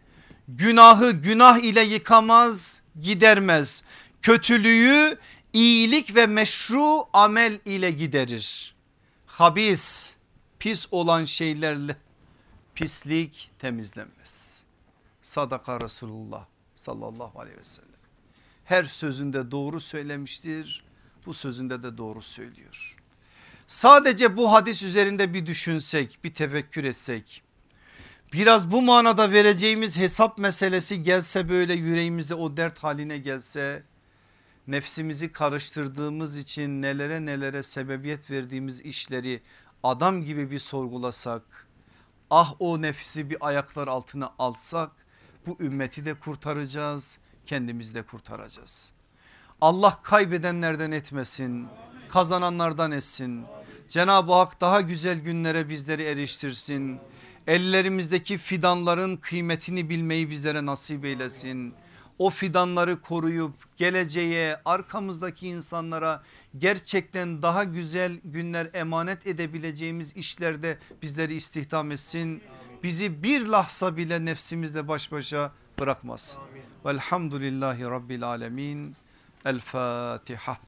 günahı günah ile yıkamaz gidermez. Kötülüğü iyilik ve meşru amel ile giderir. Habis pis olan şeylerle pislik temizlenmez. Sadaka Resulullah sallallahu aleyhi ve sellem. Her sözünde doğru söylemiştir. Bu sözünde de doğru söylüyor. Sadece bu hadis üzerinde bir düşünsek, bir tefekkür etsek. Biraz bu manada vereceğimiz hesap meselesi gelse böyle yüreğimizde o dert haline gelse nefsimizi karıştırdığımız için nelere nelere sebebiyet verdiğimiz işleri adam gibi bir sorgulasak Ah o nefsi bir ayaklar altına alsak bu ümmeti de kurtaracağız kendimizi de kurtaracağız. Allah kaybedenlerden etmesin kazananlardan etsin. Cenab-ı Hak daha güzel günlere bizleri eriştirsin. Ellerimizdeki fidanların kıymetini bilmeyi bizlere nasip eylesin. O fidanları koruyup geleceğe arkamızdaki insanlara gerçekten daha güzel günler emanet edebileceğimiz işlerde bizleri istihdam etsin. Bizi bir lahza bile nefsimizle baş başa bırakmasın. Velhamdülillahi Rabbil Alemin. El Fatiha.